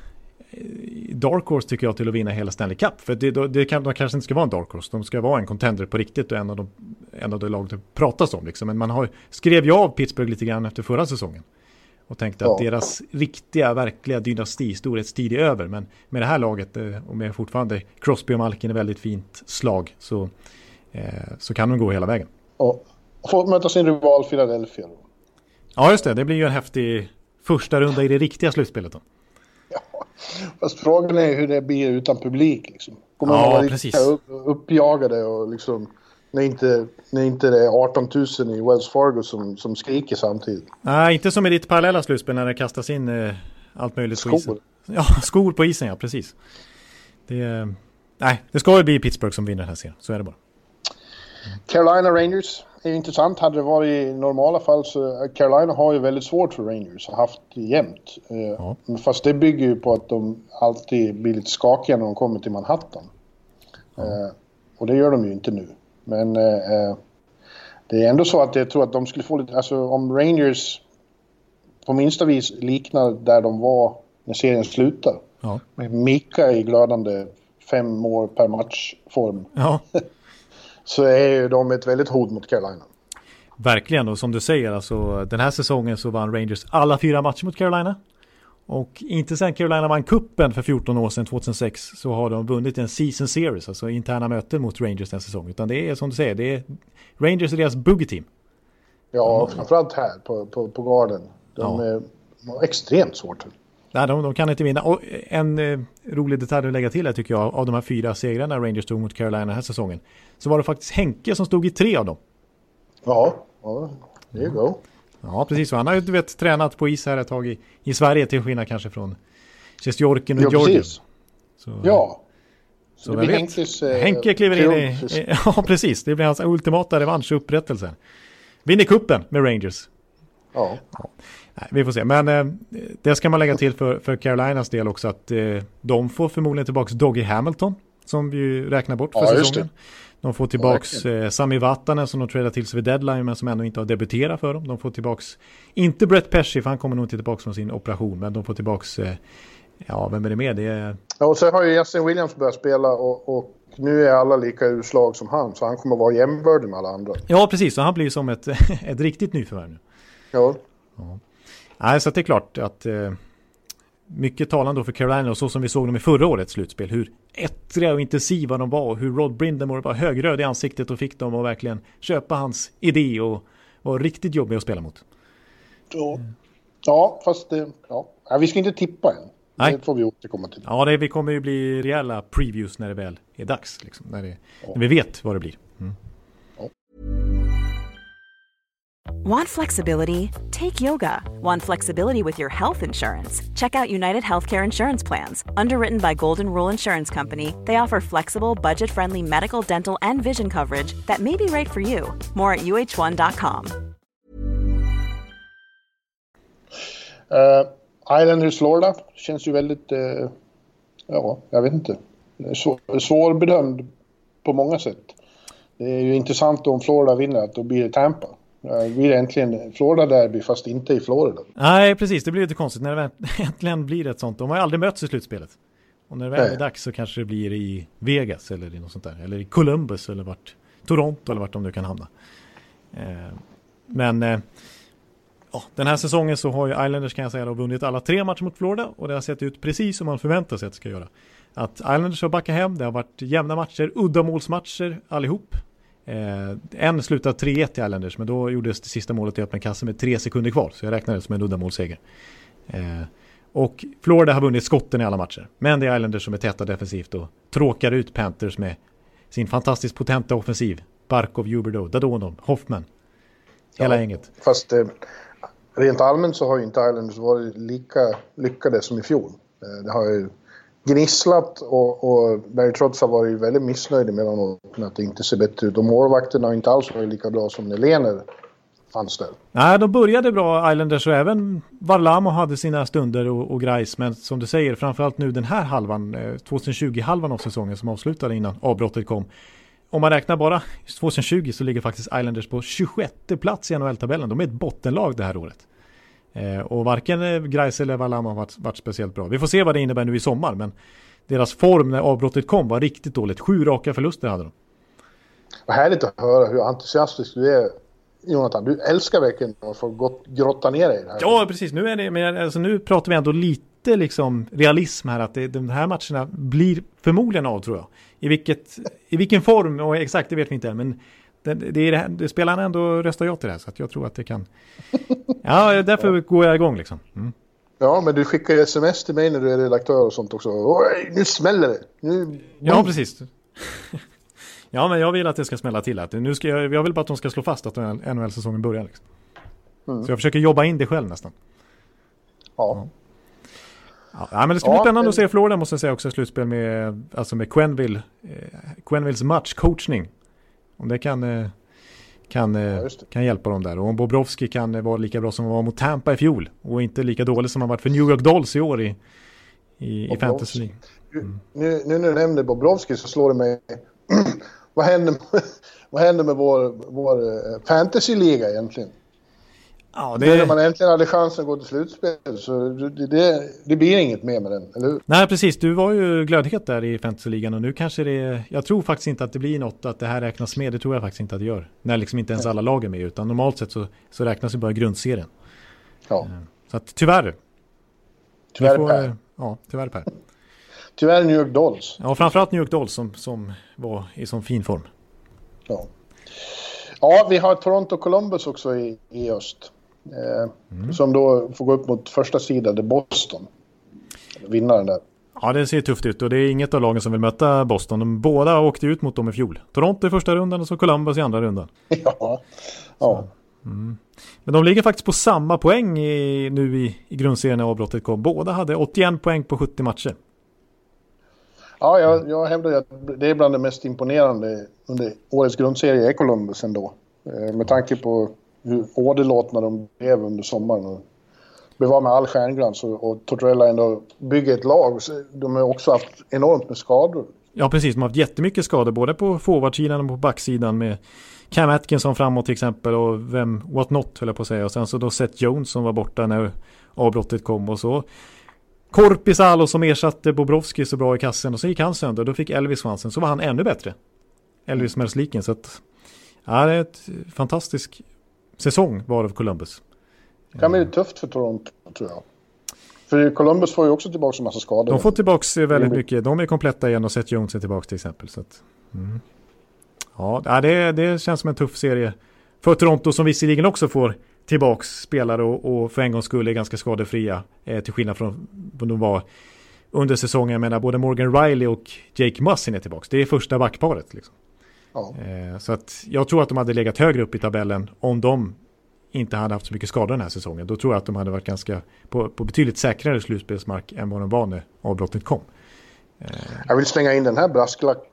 [SPEAKER 2] dark horse tycker jag till att vinna hela Stanley Cup. För det, det kan, de kanske inte ska vara en dark horse, de ska vara en contender på riktigt och en av de, en av de lag det pratas om. Liksom. Men man har, skrev ju av Pittsburgh lite grann efter förra säsongen. Och tänkte ja. att deras riktiga, verkliga dynasti, storhetstid är över. Men med det här laget, eh, och med fortfarande Crosby och Malkin är väldigt fint slag, så, eh, så kan de gå hela vägen.
[SPEAKER 3] Och få möta sin rival Philadelphia.
[SPEAKER 2] Ja, just det. Det blir ju en häftig första runda i det riktiga slutspelet då.
[SPEAKER 3] Fast frågan är hur det blir utan publik. Liksom.
[SPEAKER 2] Kommer ja, man vara precis. Upp,
[SPEAKER 3] uppjagade och liksom när inte, när inte det är 18 000 i Wells Fargo som, som skriker samtidigt.
[SPEAKER 2] Nej, inte som i ditt parallella slutspel när det kastas in eh, allt möjligt skor. på isen. Ja, skor på isen, ja precis. Det, nej, det ska ju bli Pittsburgh som vinner den här serien, så är det bara.
[SPEAKER 3] Carolina Rangers är intressant. Hade det varit i normala fall så Carolina har ju väldigt svårt för Rangers. Har haft jämnt. Eh, ja. Fast det bygger ju på att de alltid blir lite skakiga när de kommer till Manhattan. Ja. Eh, och det gör de ju inte nu. Men eh, det är ändå så att jag tror att de skulle få lite... Alltså om Rangers på minsta vis liknar där de var när serien slutar. Ja. Med Mika i glödande fem mål per match-form. Ja. så är ju de ett väldigt hot mot Carolina.
[SPEAKER 2] Verkligen, och som du säger, alltså, den här säsongen så vann Rangers alla fyra matcher mot Carolina. Och inte sen Carolina vann kuppen för 14 år sedan, 2006, så har de vunnit en season series, alltså interna möten mot Rangers den säsongen. Utan det är som du säger, det är Rangers är deras boogie team.
[SPEAKER 3] Ja, de, framförallt här på, på, på Garden. De, ja. är, de har extremt svårt.
[SPEAKER 2] Nej, de, de, kan inte vinna. Och en eh, rolig detalj att lägga till här tycker jag, av de här fyra segrarna Rangers tog mot Carolina den här säsongen, så var det faktiskt Henke som stod i tre av dem.
[SPEAKER 3] Ja, ja det är go.
[SPEAKER 2] Ja, precis. Han har ju du vet, tränat på is här ett tag i, i Sverige till skillnad kanske från Sjestjorkin och ja, Georgien.
[SPEAKER 3] Så, ja.
[SPEAKER 2] Så, så det blir Henkes, eh, Henke kliver in i... Ja, precis. Det blir hans ultimata revansch och upprättelse. Vinner kuppen med Rangers.
[SPEAKER 3] Ja. ja.
[SPEAKER 2] Nej, vi får se. Men eh, det ska man lägga till för, för Carolinas del också att eh, de får förmodligen tillbaka Doggy Hamilton som vi räknar bort för ja, säsongen. De får tillbaks eh, Sami Vatanen som de tradar till sig vid deadline men som ännu inte har debuterat för dem. De får tillbaks, inte Brett Pesci för han kommer nog inte tillbaks från sin operation, men de får tillbaks, eh, ja vem är det med? Det är...
[SPEAKER 3] Ja, och så har ju Justin Williams börjat spela och, och nu är alla lika urslag som han, så han kommer vara jämnbördig med alla andra.
[SPEAKER 2] Ja, precis, så han blir som ett, ett riktigt nyförvärv nu.
[SPEAKER 3] Ja.
[SPEAKER 2] ja. Nej, så det är klart att eh, mycket talande för Carolina och så som vi såg dem i förra årets slutspel. Hur ettriga och intensiva de var och hur Rod Brindamore var högröd i ansiktet och fick dem att verkligen köpa hans idé och var riktigt jobbig att spela mot.
[SPEAKER 3] Ja, ja fast det, ja. vi ska inte tippa än. Nej. Det får vi återkomma till.
[SPEAKER 2] Ja, det, vi kommer ju bli rejäla previews när det väl är dags. Liksom, när, det, ja. när vi vet vad det blir.
[SPEAKER 4] Want flexibility? Take yoga. Want flexibility with your health insurance? Check out United Healthcare Insurance Plans. Underwritten by Golden Rule Insurance Company, they offer flexible, budget friendly medical, dental, and vision coverage that may be right for you. More at uh1.com.
[SPEAKER 3] Uh, Islanders Florida känns ju väldigt, uh, ja, jag vet inte, svår, svårbedömd på många sätt. Det är ju intressant om Florida vinner, att då blir det Tampa. Det blir äntligen Florida-derby fast inte i Florida.
[SPEAKER 2] Nej, precis. Det blir lite konstigt när det äntligen blir ett sånt. De har ju aldrig mötts i slutspelet. Och när det väl är dags så kanske det blir i Vegas eller i något sånt där. Eller i Columbus eller vart. Toronto eller vart de nu kan hamna. Eh, men eh, ja, den här säsongen så har ju Islanders kan jag säga då vunnit alla tre matcher mot Florida och det har sett ut precis som man förväntar sig att det ska göra. Att Islanders har backat hem, det har varit jämna matcher, uddamålsmatcher allihop. Eh, en slutade 3-1 till Islanders men då gjordes det sista målet i öppen kasse med tre sekunder kvar så jag räknar det som en uddamålsseger. Eh, och Florida har vunnit skotten i alla matcher. Men det är Islanders som är täta defensivt och tråkar ut Panthers med sin fantastiskt potenta offensiv. Barkov, Huberdeau, Dadonov, Hoffman. Hela ja, gänget.
[SPEAKER 3] Fast eh, rent allmänt så har ju inte Islanders varit lika lyckade som i fjol. Eh, det har ju gnisslat och, och Barry Trotz har varit väldigt missnöjd emellanåt med att det inte ser bättre ut. Och målvakterna har inte alls varit lika bra som när Lener fanns där.
[SPEAKER 2] Nej, de började bra Islanders och även Varlamo hade sina stunder och, och grejs. Men som du säger, framförallt nu den här halvan, eh, 2020-halvan av säsongen som avslutade innan avbrottet kom. Om man räknar bara 2020 så ligger faktiskt Islanders på 26 plats i NHL-tabellen. De är ett bottenlag det här året. Eh, och varken eh, Greis eller Valama har varit, varit, speciellt bra. Vi får se vad det innebär nu i sommar. Men deras form när avbrottet kom var riktigt dåligt. Sju raka förluster hade de.
[SPEAKER 3] Vad härligt att höra hur entusiastisk du är Jonathan. Du älskar verkligen att få grotta ner dig i det här.
[SPEAKER 2] Ja, precis. Nu, är det, men alltså, nu pratar vi ändå lite liksom realism här. Att det, de här matcherna blir förmodligen av tror jag. I, vilket, i vilken form och exakt det vet vi inte. Men det, det, är det, det spelarna ändå röstar ja till det här. Så att jag tror att det kan... Ja, därför ja. går jag igång liksom. Mm.
[SPEAKER 3] Ja, men du skickar ju sms till mig när du är redaktör och sånt också. Oj, nu smäller det! Nu...
[SPEAKER 2] Ja, precis. ja, men jag vill att det ska smälla till. Att nu ska jag, jag vill bara att de ska slå fast att NHL-säsongen börjar. Liksom. Mm. Så jag försöker jobba in det själv nästan.
[SPEAKER 3] Ja.
[SPEAKER 2] ja. ja men det ska bli ja, spännande men... att se Florida måste jag säga också slutspel med, alltså med Quenville, eh, Quenvilles matchcoachning. Om det kan, eh, kan, eh, ja, kan hjälpa dem där. Och om Bobrovski kan vara lika bra som han var mot Tampa i fjol och inte lika dålig som han varit för New York Dolls i år i, i, i fantasy.
[SPEAKER 3] Mm. Nu, nu när du nämner Bobrovski så slår det mig vad, händer, vad händer med vår, vår eh, fantasyliga egentligen? Ja, det... När man äntligen hade chansen att gå till slutspel så det, det, det, blir inget mer med den, eller hur?
[SPEAKER 2] Nej, precis. Du var ju glödhet där i fantasyligan och nu kanske det... Jag tror faktiskt inte att det blir något att det här räknas med. Det tror jag faktiskt inte att det gör. När liksom inte ens alla lag är med utan normalt sett så, så räknas ju bara grundserien.
[SPEAKER 3] Ja. Eh,
[SPEAKER 2] så att tyvärr.
[SPEAKER 3] Tyvärr får, Per.
[SPEAKER 2] Ja, tyvärr Per.
[SPEAKER 3] Tyvärr New York Dolls.
[SPEAKER 2] Ja, framförallt New York Dolls som, som var i sån fin form.
[SPEAKER 3] Ja. Ja, vi har Toronto Columbus också i, i öst. Eh, mm. Som då får gå upp mot första sidan, det Boston. Vinnaren där.
[SPEAKER 2] Ja, det ser tufft ut och det är inget av lagen som vill möta Boston. De båda åkte ut mot dem i fjol. Toronto i första rundan och så Columbus i andra rundan.
[SPEAKER 3] ja. ja.
[SPEAKER 2] Mm. Men de ligger faktiskt på samma poäng i, nu i, i grundserien när avbrottet kom. Båda hade 81 poäng på 70 matcher.
[SPEAKER 3] Ja, jag, jag hävdar att det är bland det mest imponerande under årets grundserie är Columbus ändå. Eh, med tanke på Mm. hur åderlåtna de blev under sommaren. Och blev av med all stjärnglans och, och Tortorella ändå bygger ett lag. De har också haft enormt med skador.
[SPEAKER 2] Ja, precis. De har haft jättemycket skador både på forwardsidan och på backsidan med Cam Atkinson framåt till exempel och vem, what not höll jag på att säga. Och sen så då Seth Jones som var borta när avbrottet kom och så Korpisalo som ersatte Bobrovski så bra i kassen och så gick han sönder. Då fick Elvis chansen. Så var han ännu bättre. Elvis Mersliken. Så att, ja, det är ett fantastisk säsong var av Columbus.
[SPEAKER 3] Det kan bli tufft för Toronto tror jag. För Columbus får ju också tillbaka en massa skador.
[SPEAKER 2] De får tillbaka väldigt mycket. De är kompletta igen och Seth Jones är tillbaka till exempel. Så att, mm. Ja, det, det känns som en tuff serie för Toronto som visserligen också får tillbaks spelare och, och för en gångs skull är ganska skadefria. Eh, till skillnad från vad de var under säsongen. Jag menar både Morgan Riley och Jake Mussin är tillbaks. Det är första backparet. Liksom. Ja. Eh, så att jag tror att de hade legat högre upp i tabellen om de inte hade haft så mycket skador den här säsongen. Då tror jag att de hade varit ganska på, på betydligt säkrare slutspelsmark än vad de var när avbrottet kom.
[SPEAKER 3] Eh. Jag vill slänga in den här brasklapp,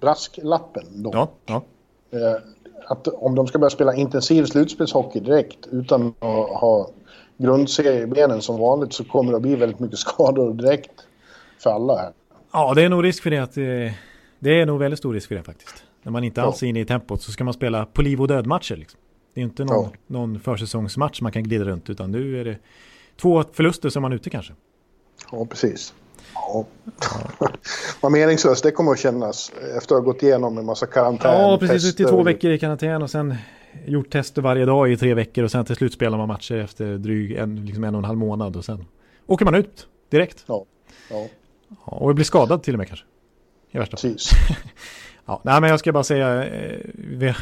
[SPEAKER 3] brasklappen då.
[SPEAKER 2] Ja, ja.
[SPEAKER 3] Eh, att om de ska börja spela intensiv slutspelshockey direkt utan att ha grundseriebenen som vanligt så kommer det att bli väldigt mycket skador direkt för alla här.
[SPEAKER 2] Ja, det är nog risk för det att det, det är nog väldigt stor risk för det faktiskt. När man inte alls är inne i tempot så ska man spela på liv och död matcher liksom. Det är inte någon, ja. någon försäsongsmatch man kan glida runt utan nu är det två förluster som man är ute kanske.
[SPEAKER 3] Ja, precis. Ja. Vad meningslöst det kommer att kännas efter att ha gått igenom en massa karantän.
[SPEAKER 2] Ja, precis. Ut i två veckor i karantän och sen gjort tester varje dag i tre veckor och sen till slut spelar man matcher efter dryg en, liksom en och en halv månad och sen åker man ut direkt.
[SPEAKER 3] Ja. ja.
[SPEAKER 2] och blir skadad till och med kanske. I värsta. Precis. ja, nej, men jag ska bara säga, eh,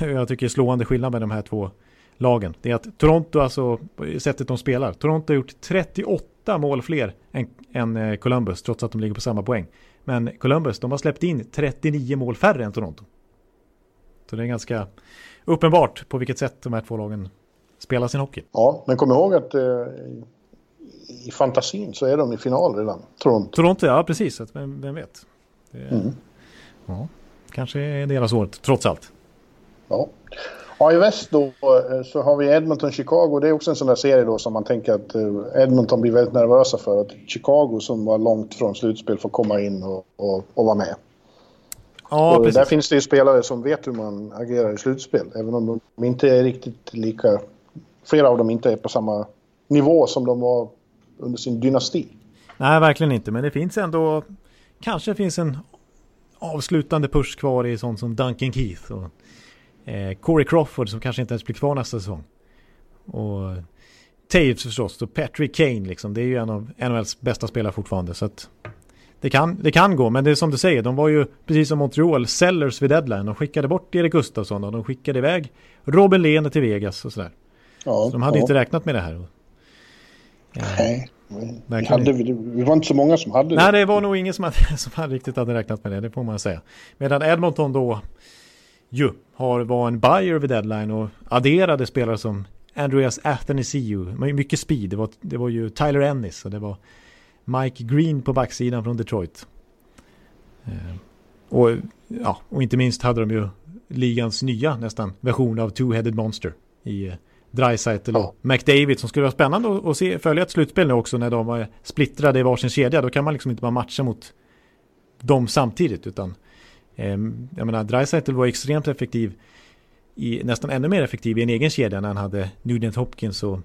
[SPEAKER 2] jag tycker det är slående skillnad med de här två lagen. Det är att Toronto, alltså sättet de spelar, Toronto har gjort 38 mål fler än, än eh, Columbus, trots att de ligger på samma poäng. Men Columbus, de har släppt in 39 mål färre än Toronto. Så det är ganska uppenbart på vilket sätt de här två lagen spelar sin hockey.
[SPEAKER 3] Ja, men kom ihåg att eh, i fantasin så är de i final redan, Toronto.
[SPEAKER 2] Toronto, ja precis. Vem vet. Det, mm. ja, kanske är deras år, trots allt.
[SPEAKER 3] Ja. Ja, i väst då eh, så har vi Edmonton-Chicago. Det är också en sån där serie då som man tänker att eh, Edmonton blir väldigt nervösa för. Att Chicago som var långt från slutspel får komma in och, och, och vara med. Ja, och precis. Där finns det ju spelare som vet hur man agerar i slutspel. Även om de inte är riktigt lika... Flera av dem inte är på samma nivå som de var under sin dynasti.
[SPEAKER 2] Nej, verkligen inte. Men det finns ändå kanske finns en avslutande push kvar i sånt som Duncan Keith och eh, Corey Crawford som kanske inte ens blir kvar nästa säsong. Och Taves förstås och Patrick Kane liksom. Det är ju en av NHLs bästa spelare fortfarande. Så att det kan, det kan gå, men det är som du säger, de var ju precis som Montreal, sellers vid deadline. De skickade bort Erik Gustafsson och de skickade iväg Robin Lehner till Vegas och sådär. Ja, så de hade ja. inte räknat med det här.
[SPEAKER 3] Nej, vi, hade, vi var inte så många som hade
[SPEAKER 2] det. Nej, det var nog ingen som, hade, som hade riktigt hade räknat med det, det får man säga. Medan Edmonton då ju har, var en buyer vid deadline och adderade spelare som Andreas Athanasiou, mycket speed. Det var, det var ju Tyler Ennis och det var Mike Green på backsidan från Detroit. Eh, och, ja, och inte minst hade de ju ligans nya nästan version av Two-Headed Monster i eh, Dreisaitl och ja. McDavid som skulle vara spännande att se, följa ett slutspel nu också när de var splittrade i varsin kedja. Då kan man liksom inte bara matcha mot dem samtidigt utan eh, jag menar Dreisaitl var extremt effektiv i, nästan ännu mer effektiv i en egen kedja när han hade Nugent Hopkins och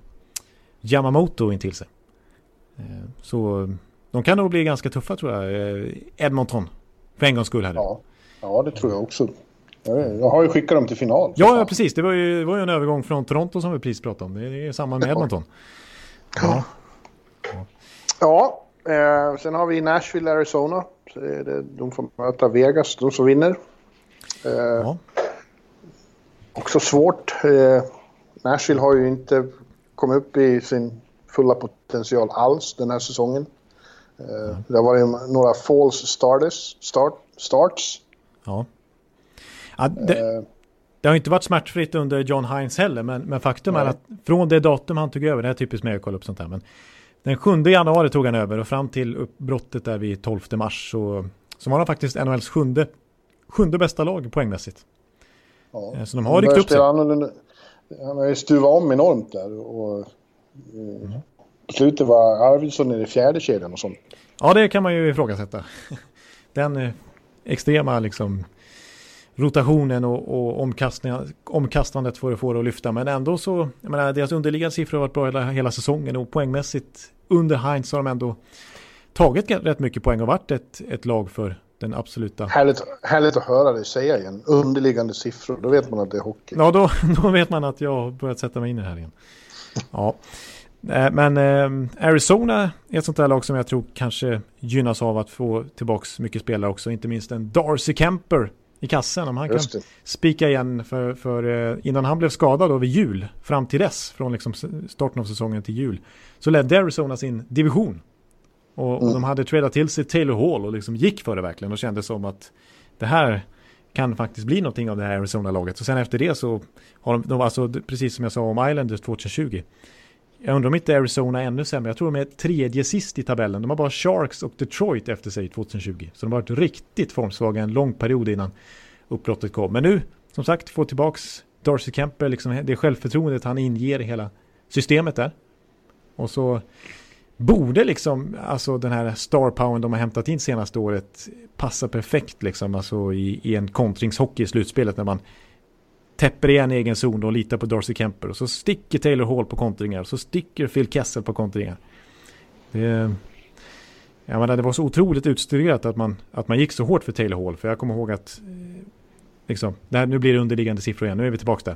[SPEAKER 2] Yamamoto in till sig. Eh, så de kan nog bli ganska tuffa tror jag, eh, Edmonton. För en gångs skull här.
[SPEAKER 3] Ja, ja det tror jag också. Jag har ju skickat dem till final.
[SPEAKER 2] Ja, ja, precis. Det var, ju, det var ju en övergång från Toronto som vi precis pratade om. Det är samma med Edmonton.
[SPEAKER 3] Ja. Ja, eh, sen har vi Nashville, Arizona. Så det, de får möta Vegas, de som vinner. Eh, ja. Också svårt. Eh, Nashville har ju inte kommit upp i sin fulla potential alls den här säsongen. Eh, det har varit några false starters, start, starts.
[SPEAKER 2] Ja. Ja det, eh. det, har inte varit smärtfritt under John Hines heller, men, men faktum nej. är att från det datum han tog över, det är typiskt med att kolla upp sånt här, men den 7 januari tog han över och fram till uppbrottet där vid 12 mars så, så var han faktiskt NHLs sjunde, sjunde bästa lag poängmässigt. Ja. Eh, så de har ryckt upp sig.
[SPEAKER 3] Han har ju stuvat om enormt där och Mm. På slutet var Arvidsson i fjärde kedjan och sånt.
[SPEAKER 2] Ja, det kan man ju ifrågasätta. Den eh, extrema liksom rotationen och, och omkastandet för att få det att lyfta. Men ändå så, jag menar, deras underliggande siffror har varit bra hela, hela säsongen och poängmässigt under Heinz har de ändå tagit rätt mycket poäng och varit ett, ett lag för den absoluta...
[SPEAKER 3] Härligt, härligt att höra dig säga igen. Underliggande siffror, då vet man att det är hockey.
[SPEAKER 2] Ja, då, då vet man att jag har börjat sätta mig in i det här igen. Ja. Eh, men eh, Arizona är ett sånt där lag som jag tror kanske gynnas av att få tillbaka mycket spelare också. Inte minst en Darcy Kemper i kassen. Om han kan spika igen för, för eh, innan han blev skadad då vid jul. Fram till dess, från liksom starten av säsongen till jul. Så ledde Arizona sin division. Och, mm. och de hade tradat till sig Taylor Hall och liksom gick för det verkligen. Och kände som att det här kan faktiskt bli någonting av det här Arizona-laget. Och sen efter det så har de, de alltså, precis som jag sa om Islanders 2020. Jag undrar om inte Arizona är ännu sämre. Jag tror de är tredje sist i tabellen. De har bara Sharks och Detroit efter sig 2020. Så de har varit riktigt formsvaga en lång period innan uppbrottet kom. Men nu, som sagt, få tillbaks Darcy Kemper, liksom det självförtroendet han inger i hela systemet där. Och så borde liksom, alltså den här star powern de har hämtat in senaste året passa perfekt liksom, alltså i, i en kontringshockey i slutspelet när man täpper igen egen zon och litar på Darcy Kemper och så sticker Taylor Hall på kontringar och så sticker Phil Kessel på kontringar. Det, jag menar, det var så otroligt utstuderat att man, att man gick så hårt för Taylor Hall för jag kommer ihåg att eh, liksom, här, nu blir det underliggande siffror igen, nu är vi tillbaka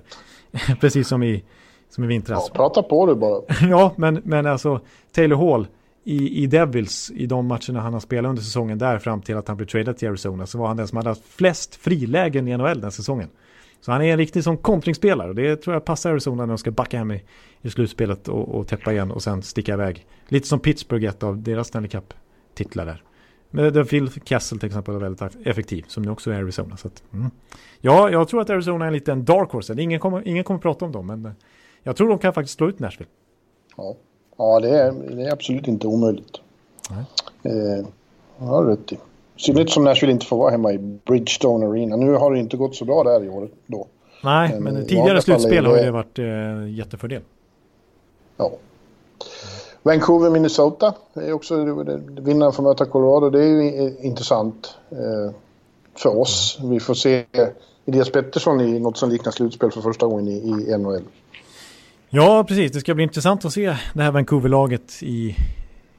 [SPEAKER 2] där. Precis som i, som i vintras.
[SPEAKER 3] Ja, prata på du bara.
[SPEAKER 2] ja, men, men alltså Taylor Hall i, i Devils, i de matcherna han har spelat under säsongen där fram till att han blev tradad till Arizona, så var han den som hade haft flest frilägen i NHL den säsongen. Så han är en riktig som kontringsspelare och det tror jag passar Arizona när de ska backa hem i, i slutspelet och, och täppa igen och sen sticka iväg. Lite som Pittsburgh, ett av deras Stanley Cup-titlar där. Men Phil Kessel till exempel är väldigt effektiv, som nu också är Arizona. Så att, mm. Ja, jag tror att Arizona är en liten dark horse. Ingen kommer, ingen kommer prata om dem, men jag tror de kan faktiskt slå ut Nashville.
[SPEAKER 3] Ja, ja det, är, det är absolut inte omöjligt. Nej. Eh, har rätt i. Synnerhet som Nashville inte får vara hemma i Bridgestone Arena. Nu har det inte gått så bra där i år då.
[SPEAKER 2] Nej, men, men tidigare slutspel har ju det varit eh, jättefördel.
[SPEAKER 3] Ja. Vancouver, Minnesota är också vinnaren får möta Colorado. Det är ju intressant eh, för oss. Vi får se Elias Pettersson i något som liknar slutspel för första gången i, i NHL.
[SPEAKER 2] Ja, precis. Det ska bli intressant att se det här Vancouver-laget i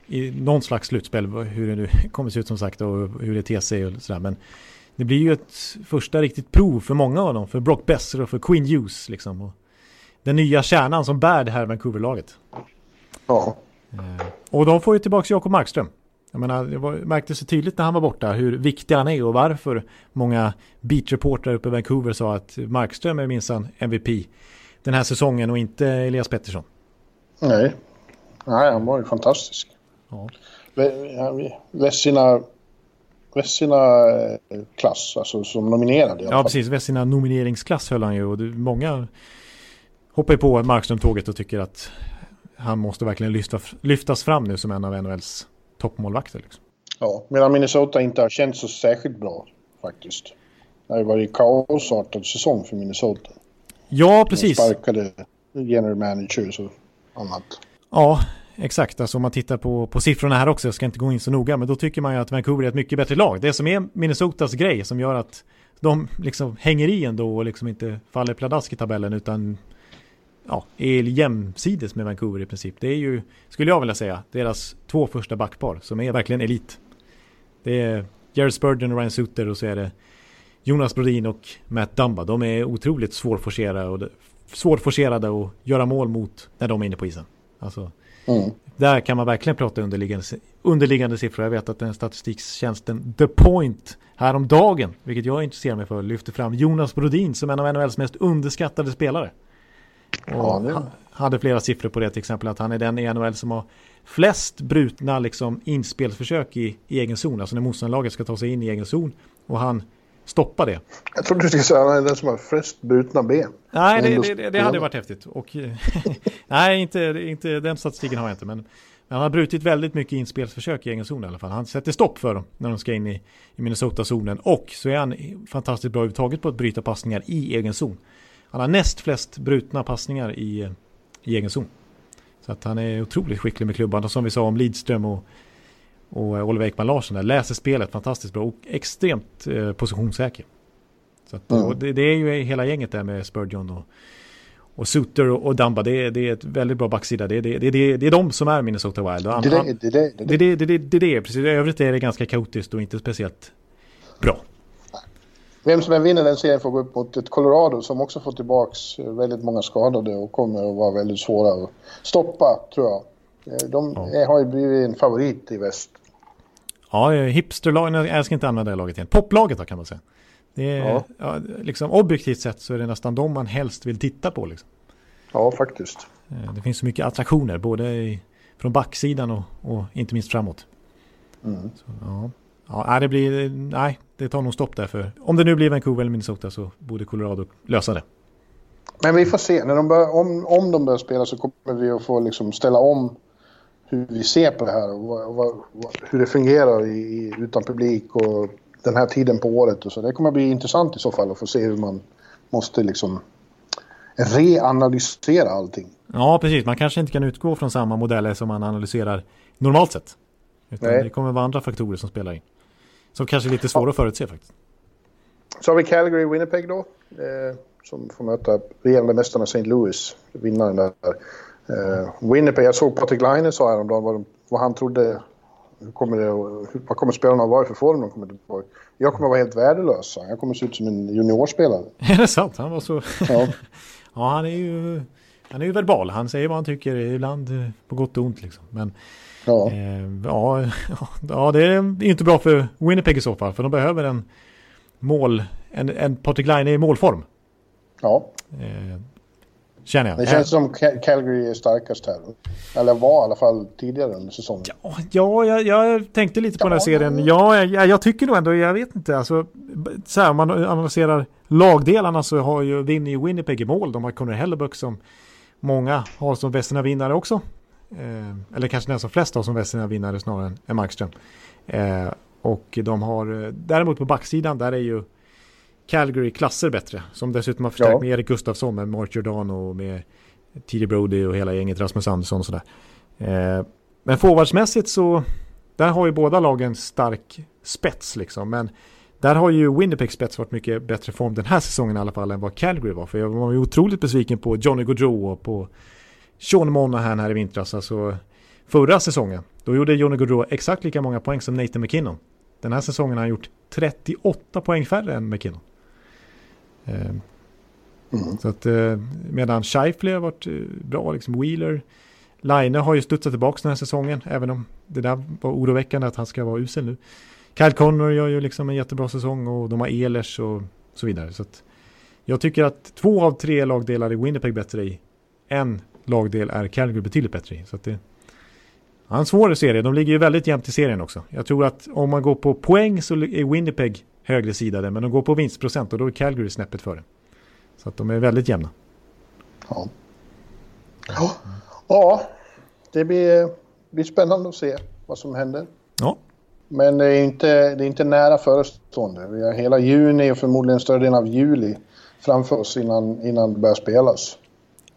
[SPEAKER 2] i någon slags slutspel, hur det nu kommer se ut som sagt och hur det ter sig och sådär. Men det blir ju ett första riktigt prov för många av dem, för Brock Besser och för Quinn Hughes liksom. Och den nya kärnan som bär det här Vancouver-laget.
[SPEAKER 3] Ja.
[SPEAKER 2] Eh, och de får ju tillbaka Jakob Markström. Jag menar, det var, märktes så tydligt när han var borta hur viktig han är och varför många beatreportrar uppe i Vancouver sa att Markström är minsann MVP den här säsongen och inte Elias Pettersson.
[SPEAKER 3] Nej, Nej han var ju fantastisk. Ja. Vessina, Vessina eh, klass, alltså som nominerad
[SPEAKER 2] Ja, precis. Vessina nomineringsklass höll han ju och många hoppar ju på Markström-tåget och tycker att han måste verkligen lyfta, lyftas fram nu som en av NHLs toppmålvakter. Liksom.
[SPEAKER 3] Ja, medan Minnesota inte har känts så särskilt bra faktiskt. Det har ju varit kaosartad säsong för Minnesota.
[SPEAKER 2] Ja, precis.
[SPEAKER 3] De sparkade general managers och annat.
[SPEAKER 2] Ja, exakt. Alltså om man tittar på, på siffrorna här också, jag ska inte gå in så noga, men då tycker man ju att Vancouver är ett mycket bättre lag. Det som är Minnesotas grej som gör att de liksom hänger i ändå och liksom inte faller pladask i tabellen utan ja, är jämsides med Vancouver i princip. Det är ju, skulle jag vilja säga, deras två första backpar som är verkligen elit. Det är Jared Spurgeon och Ryan Suter och så är det Jonas Brodin och Matt Dumba. De är otroligt svårforcerade och, svårforcerade att göra mål mot när de är inne på isen. Alltså, mm. Där kan man verkligen prata underliggande, underliggande siffror. Jag vet att den statistiktjänsten The Point häromdagen, vilket jag intresserar mig för, lyfter fram Jonas Brodin som en av NHLs mest underskattade spelare. Ja, det... Hade flera siffror på det till exempel att han är den i NHL som har flest brutna liksom, inspelsförsök i, i egen zon. Alltså när motståndarlaget ska ta sig in i egen zon och han stoppar det.
[SPEAKER 3] Jag trodde du skulle säga att han är den som har flest brutna ben.
[SPEAKER 2] Nej, det, det, det, det hade varit häftigt. Och, nej, inte, inte, den statistiken har jag inte. Men, men han har brutit väldigt mycket inspelsförsök i egen zon i alla fall. Han sätter stopp för dem när de ska in i, i Minnesota-zonen. Och så är han fantastiskt bra överhuvudtaget på att bryta passningar i egen zon. Han har näst flest brutna passningar i, i egen zon. Så att han är otroligt skicklig med klubban. Och som vi sa om Lidström och, och Oliver Ekman Larsson där, läser spelet fantastiskt bra och extremt eh, positionssäker. Så att, mm. det, det, är ju hela gänget där med Spurgeon och, och Suter och, och Damba. Det är, det är ett väldigt bra backsida. Det är, det, det, det är de som är Minnesota Wild. Han, det, det, det, det, det, det, det, det, det, det, precis. I övrigt är det ganska kaotiskt och inte speciellt bra.
[SPEAKER 3] Vem som än vinner den serien får gå upp mot ett Colorado som också får tillbaks väldigt många skadade och kommer att vara väldigt svåra att stoppa, tror jag. Eh, de ja. har ju blivit en favorit i väst.
[SPEAKER 2] Ja, hipsterlagen, jag ska inte använda det laget igen. Poplaget då kan man säga. Det är, ja. ja. liksom, objektivt sett så är det nästan de man helst vill titta på. Liksom.
[SPEAKER 3] Ja, faktiskt.
[SPEAKER 2] Eh, det finns så mycket attraktioner, både i, från backsidan och, och inte minst framåt. Mm. Så, ja. Ja, det blir, nej, det tar nog stopp där för om det nu blir Vancouver eller Minnesota så borde Colorado lösa det.
[SPEAKER 3] Men vi får se, när de bör, om, om de börjar spela så kommer vi att få liksom ställa om hur vi ser på det här och vad, vad, hur det fungerar i, utan publik och den här tiden på året och så. Det kommer att bli intressant i så fall att få se hur man måste liksom reanalysera allting.
[SPEAKER 2] Ja, precis. Man kanske inte kan utgå från samma modeller som man analyserar normalt sett. Utan Nej. det kommer vara andra faktorer som spelar in. Som kanske är lite svåra ja. att förutse faktiskt.
[SPEAKER 3] Så har vi Calgary Winnipeg då. Eh, som får möta regerande mästarna St. Louis. Vinnaren där. Eh, Winnipeg, jag såg Patrik Laine sa häromdagen vad, vad han trodde. Hur kommer det, vad kommer spelarna att vara i för form de kommer tillbaka? Jag kommer att vara helt värdelös. Jag kommer att se ut som en juniorspelare.
[SPEAKER 2] Är det sant? Han var så... Ja. ja, han är ju... Han är ju verbal. Han säger vad han tycker ibland eh, på gott och ont liksom. Men Ja. Eh, ja, ja, det är inte bra för Winnipeg i så fall. För de behöver en mål, en, en Patrik Laine i målform.
[SPEAKER 3] Ja.
[SPEAKER 2] Eh, känner jag.
[SPEAKER 3] Det känns som Calgary är starkast här. Eller var i alla fall tidigare under säsongen.
[SPEAKER 2] Ja, ja jag, jag tänkte lite på ja, den här serien. Ja, jag, jag, tycker nog ändå, jag vet inte. Alltså, så här, om man analyserar lagdelarna så har ju vinner Winnipeg i mål. De har Connor Hellebuck som många har som bästa vinnare också. Eh, eller kanske nästan flest av som väl sina vinnare snarare än Markström. Eh, och de har, eh, däremot på backsidan där är ju Calgary klasser bättre. Som dessutom har förstärkt ja. med Erik Gustafsson, med Mark Giordano och med T.D. Brody och hela gänget, Rasmus Andersson och sådär. Eh, men forwardsmässigt så, där har ju båda lagen stark spets liksom. Men där har ju Winnipeg spets varit mycket bättre form den här säsongen i alla fall än vad Calgary var. För jag var ju otroligt besviken på Johnny Gaudreau och på Sean Monahan här i vintras, alltså förra säsongen. Då gjorde Johnny Gaudreau exakt lika många poäng som Nathan McKinnon. Den här säsongen har han gjort 38 poäng färre än McKinnon. Eh, mm. Så att eh, medan Scheifele har varit eh, bra, liksom Wheeler. Line har ju studsat tillbaka den här säsongen, även om det där var oroväckande att han ska vara usel nu. Kyle Connor gör ju liksom en jättebra säsong och de har Ehlers och så vidare. Så att jag tycker att två av tre lagdelar är Winnipeg bättre i. En lagdel är Calgary betydligt bättre i. Så att det, Ja, en svår serie. De ligger ju väldigt jämnt i serien också. Jag tror att om man går på poäng så är Winnipeg högre sidade. Men de går på vinstprocent och då är Calgary snäppet före. Så att de är väldigt jämna.
[SPEAKER 3] Ja. Ja, ja det blir, blir spännande att se vad som händer.
[SPEAKER 2] Ja.
[SPEAKER 3] Men det är inte, det är inte nära förestående. Vi har hela juni och förmodligen större delen av juli framför oss innan, innan det börjar spelas.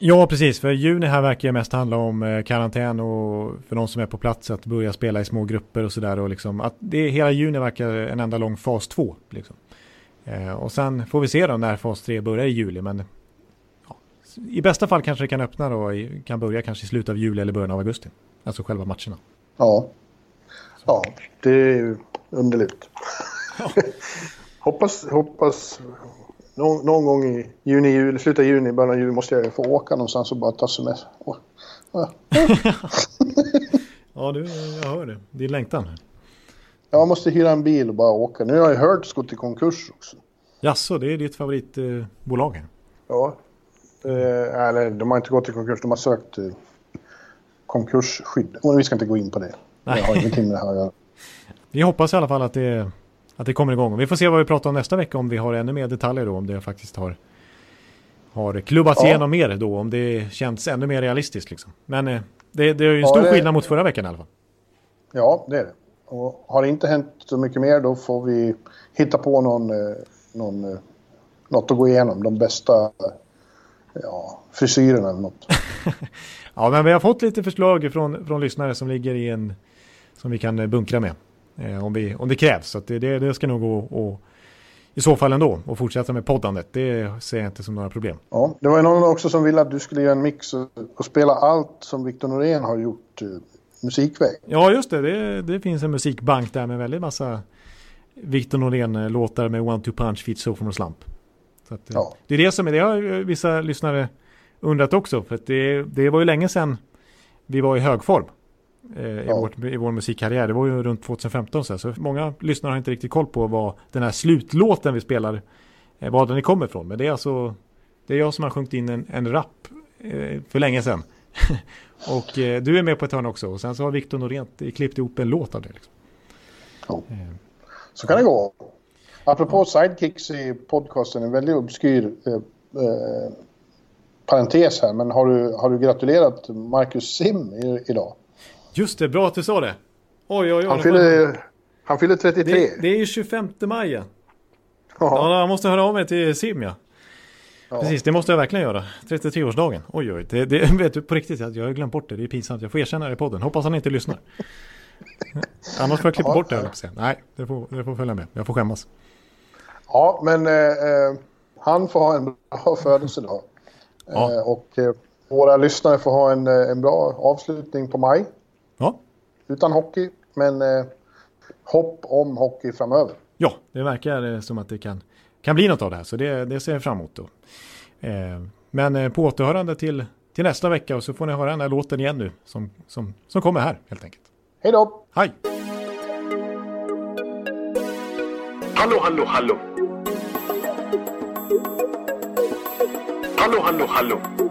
[SPEAKER 2] Ja, precis. För juni här verkar ju mest handla om eh, karantän och för de som är på plats att börja spela i små grupper och sådär. Liksom att det, hela juni verkar en enda lång fas 2. Liksom. Eh, och sen får vi se då när fas 3 börjar i juli. Men ja, i bästa fall kanske det kan öppna då, kan börja kanske i slutet av juli eller början av augusti. Alltså själva matcherna.
[SPEAKER 3] Ja, ja det är ju underligt. Ja. hoppas, hoppas någon, någon, gång i juni, juli, slutet av juni, början av juli måste jag få åka någonstans och bara ta semester. Oh.
[SPEAKER 2] Ja. ja, du, jag hör det. Din längtan.
[SPEAKER 3] Jag måste hyra en bil och bara åka. Nu har jag Hertz gått i konkurs också.
[SPEAKER 2] Jaså, det är ditt favoritbolag? Eh,
[SPEAKER 3] ja. Eh, eller de har inte gått i konkurs, de har sökt eh, konkursskydd. Och vi ska inte gå in på det. Nej. Jag har ingenting med det här att göra.
[SPEAKER 2] Vi hoppas i alla fall att det att det kommer igång. Vi får se vad vi pratar om nästa vecka om vi har ännu mer detaljer då om det faktiskt har har klubbats ja. igenom mer då om det känns ännu mer realistiskt liksom. Men eh, det, det är ju en ja, stor det... skillnad mot förra veckan i alla fall.
[SPEAKER 3] Ja, det är det. Och har det inte hänt så mycket mer då får vi hitta på någon, eh, någon, eh, något att gå igenom. De bästa ja, frisyrerna eller något.
[SPEAKER 2] ja, men vi har fått lite förslag från, från lyssnare som ligger i en som vi kan bunkra med. Eh, om, vi, om det krävs. Så det, det, det, ska nog gå och, i så fall ändå och fortsätta med poddandet. Det ser jag inte som några problem.
[SPEAKER 3] Ja, det var någon också som ville att du skulle göra en mix och, och spela allt som Victor Norén har gjort eh, musikväg.
[SPEAKER 2] Ja, just det. det. det. finns en musikbank där med väldigt massa Victor Norén-låtar med One Two Punch, Feet So From A Slump. Så att, eh, ja. Det är det som är, det har vissa lyssnare undrat också. För det, det var ju länge sedan vi var i hög form eh, i, ja. vårt, i vår musikkarriär. Det var ju runt 2015 så, så många lyssnare har inte riktigt koll på vad den här slutlåten vi spelar, eh, var den kommer ifrån. Men det är alltså, det är jag som har sjungit in en, en rap eh, för länge sedan. och eh, du är med på ett hörn också. Och sen så har Victor Norén klippt ihop en låt av det. Liksom.
[SPEAKER 3] Ja. Eh. Så kan det gå. Apropå ja. sidekicks i podcasten, en väldigt obskyr eh, parentes här. Men har du, har du gratulerat Marcus Sim i, idag?
[SPEAKER 2] Just det, bra att du sa det. Oj, oj, oj.
[SPEAKER 3] Han fyller, han fyller 33.
[SPEAKER 2] Det, det är ju 25 maj. Ja. ja, jag måste höra av mig till Sim ja. Precis, det måste jag verkligen göra. 33-årsdagen. Oj, oj. Det, det, vet du på riktigt att jag har glömt bort det. Det är pinsamt. Jag får erkänna det i podden. Hoppas han inte lyssnar. Annars får jag klippa ja, bort det. Ja. Nej, det får, det får följa med. Jag får skämmas.
[SPEAKER 3] Ja, men eh, eh han får ha en bra födelsedag. Ja. Eh, och eh, våra lyssnare får ha en, eh, en bra avslutning på maj.
[SPEAKER 2] Ja.
[SPEAKER 3] Utan hockey, men eh, hopp om hockey framöver.
[SPEAKER 2] Ja, det verkar eh, som att det kan, kan bli något av det här, så det, det ser jag fram emot då. Eh, men eh, på återhörande till, till nästa vecka och så får ni höra den här låten igen nu som, som, som kommer här helt enkelt.
[SPEAKER 3] Hej då!
[SPEAKER 2] Hej!
[SPEAKER 5] Hallå, hallå, hallå! Hallå, hallå, hallå!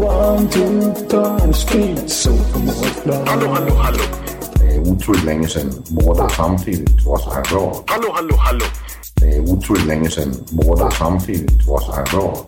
[SPEAKER 2] One, two, time, speed, så på målplan.
[SPEAKER 5] Hallå, hallå, hallå.
[SPEAKER 6] Det är otroligt länge sedan båda samtidigt var så här bra.
[SPEAKER 5] Hallå, hallå, hallå.
[SPEAKER 6] Det är otroligt länge sedan båda samtidigt var så här bra.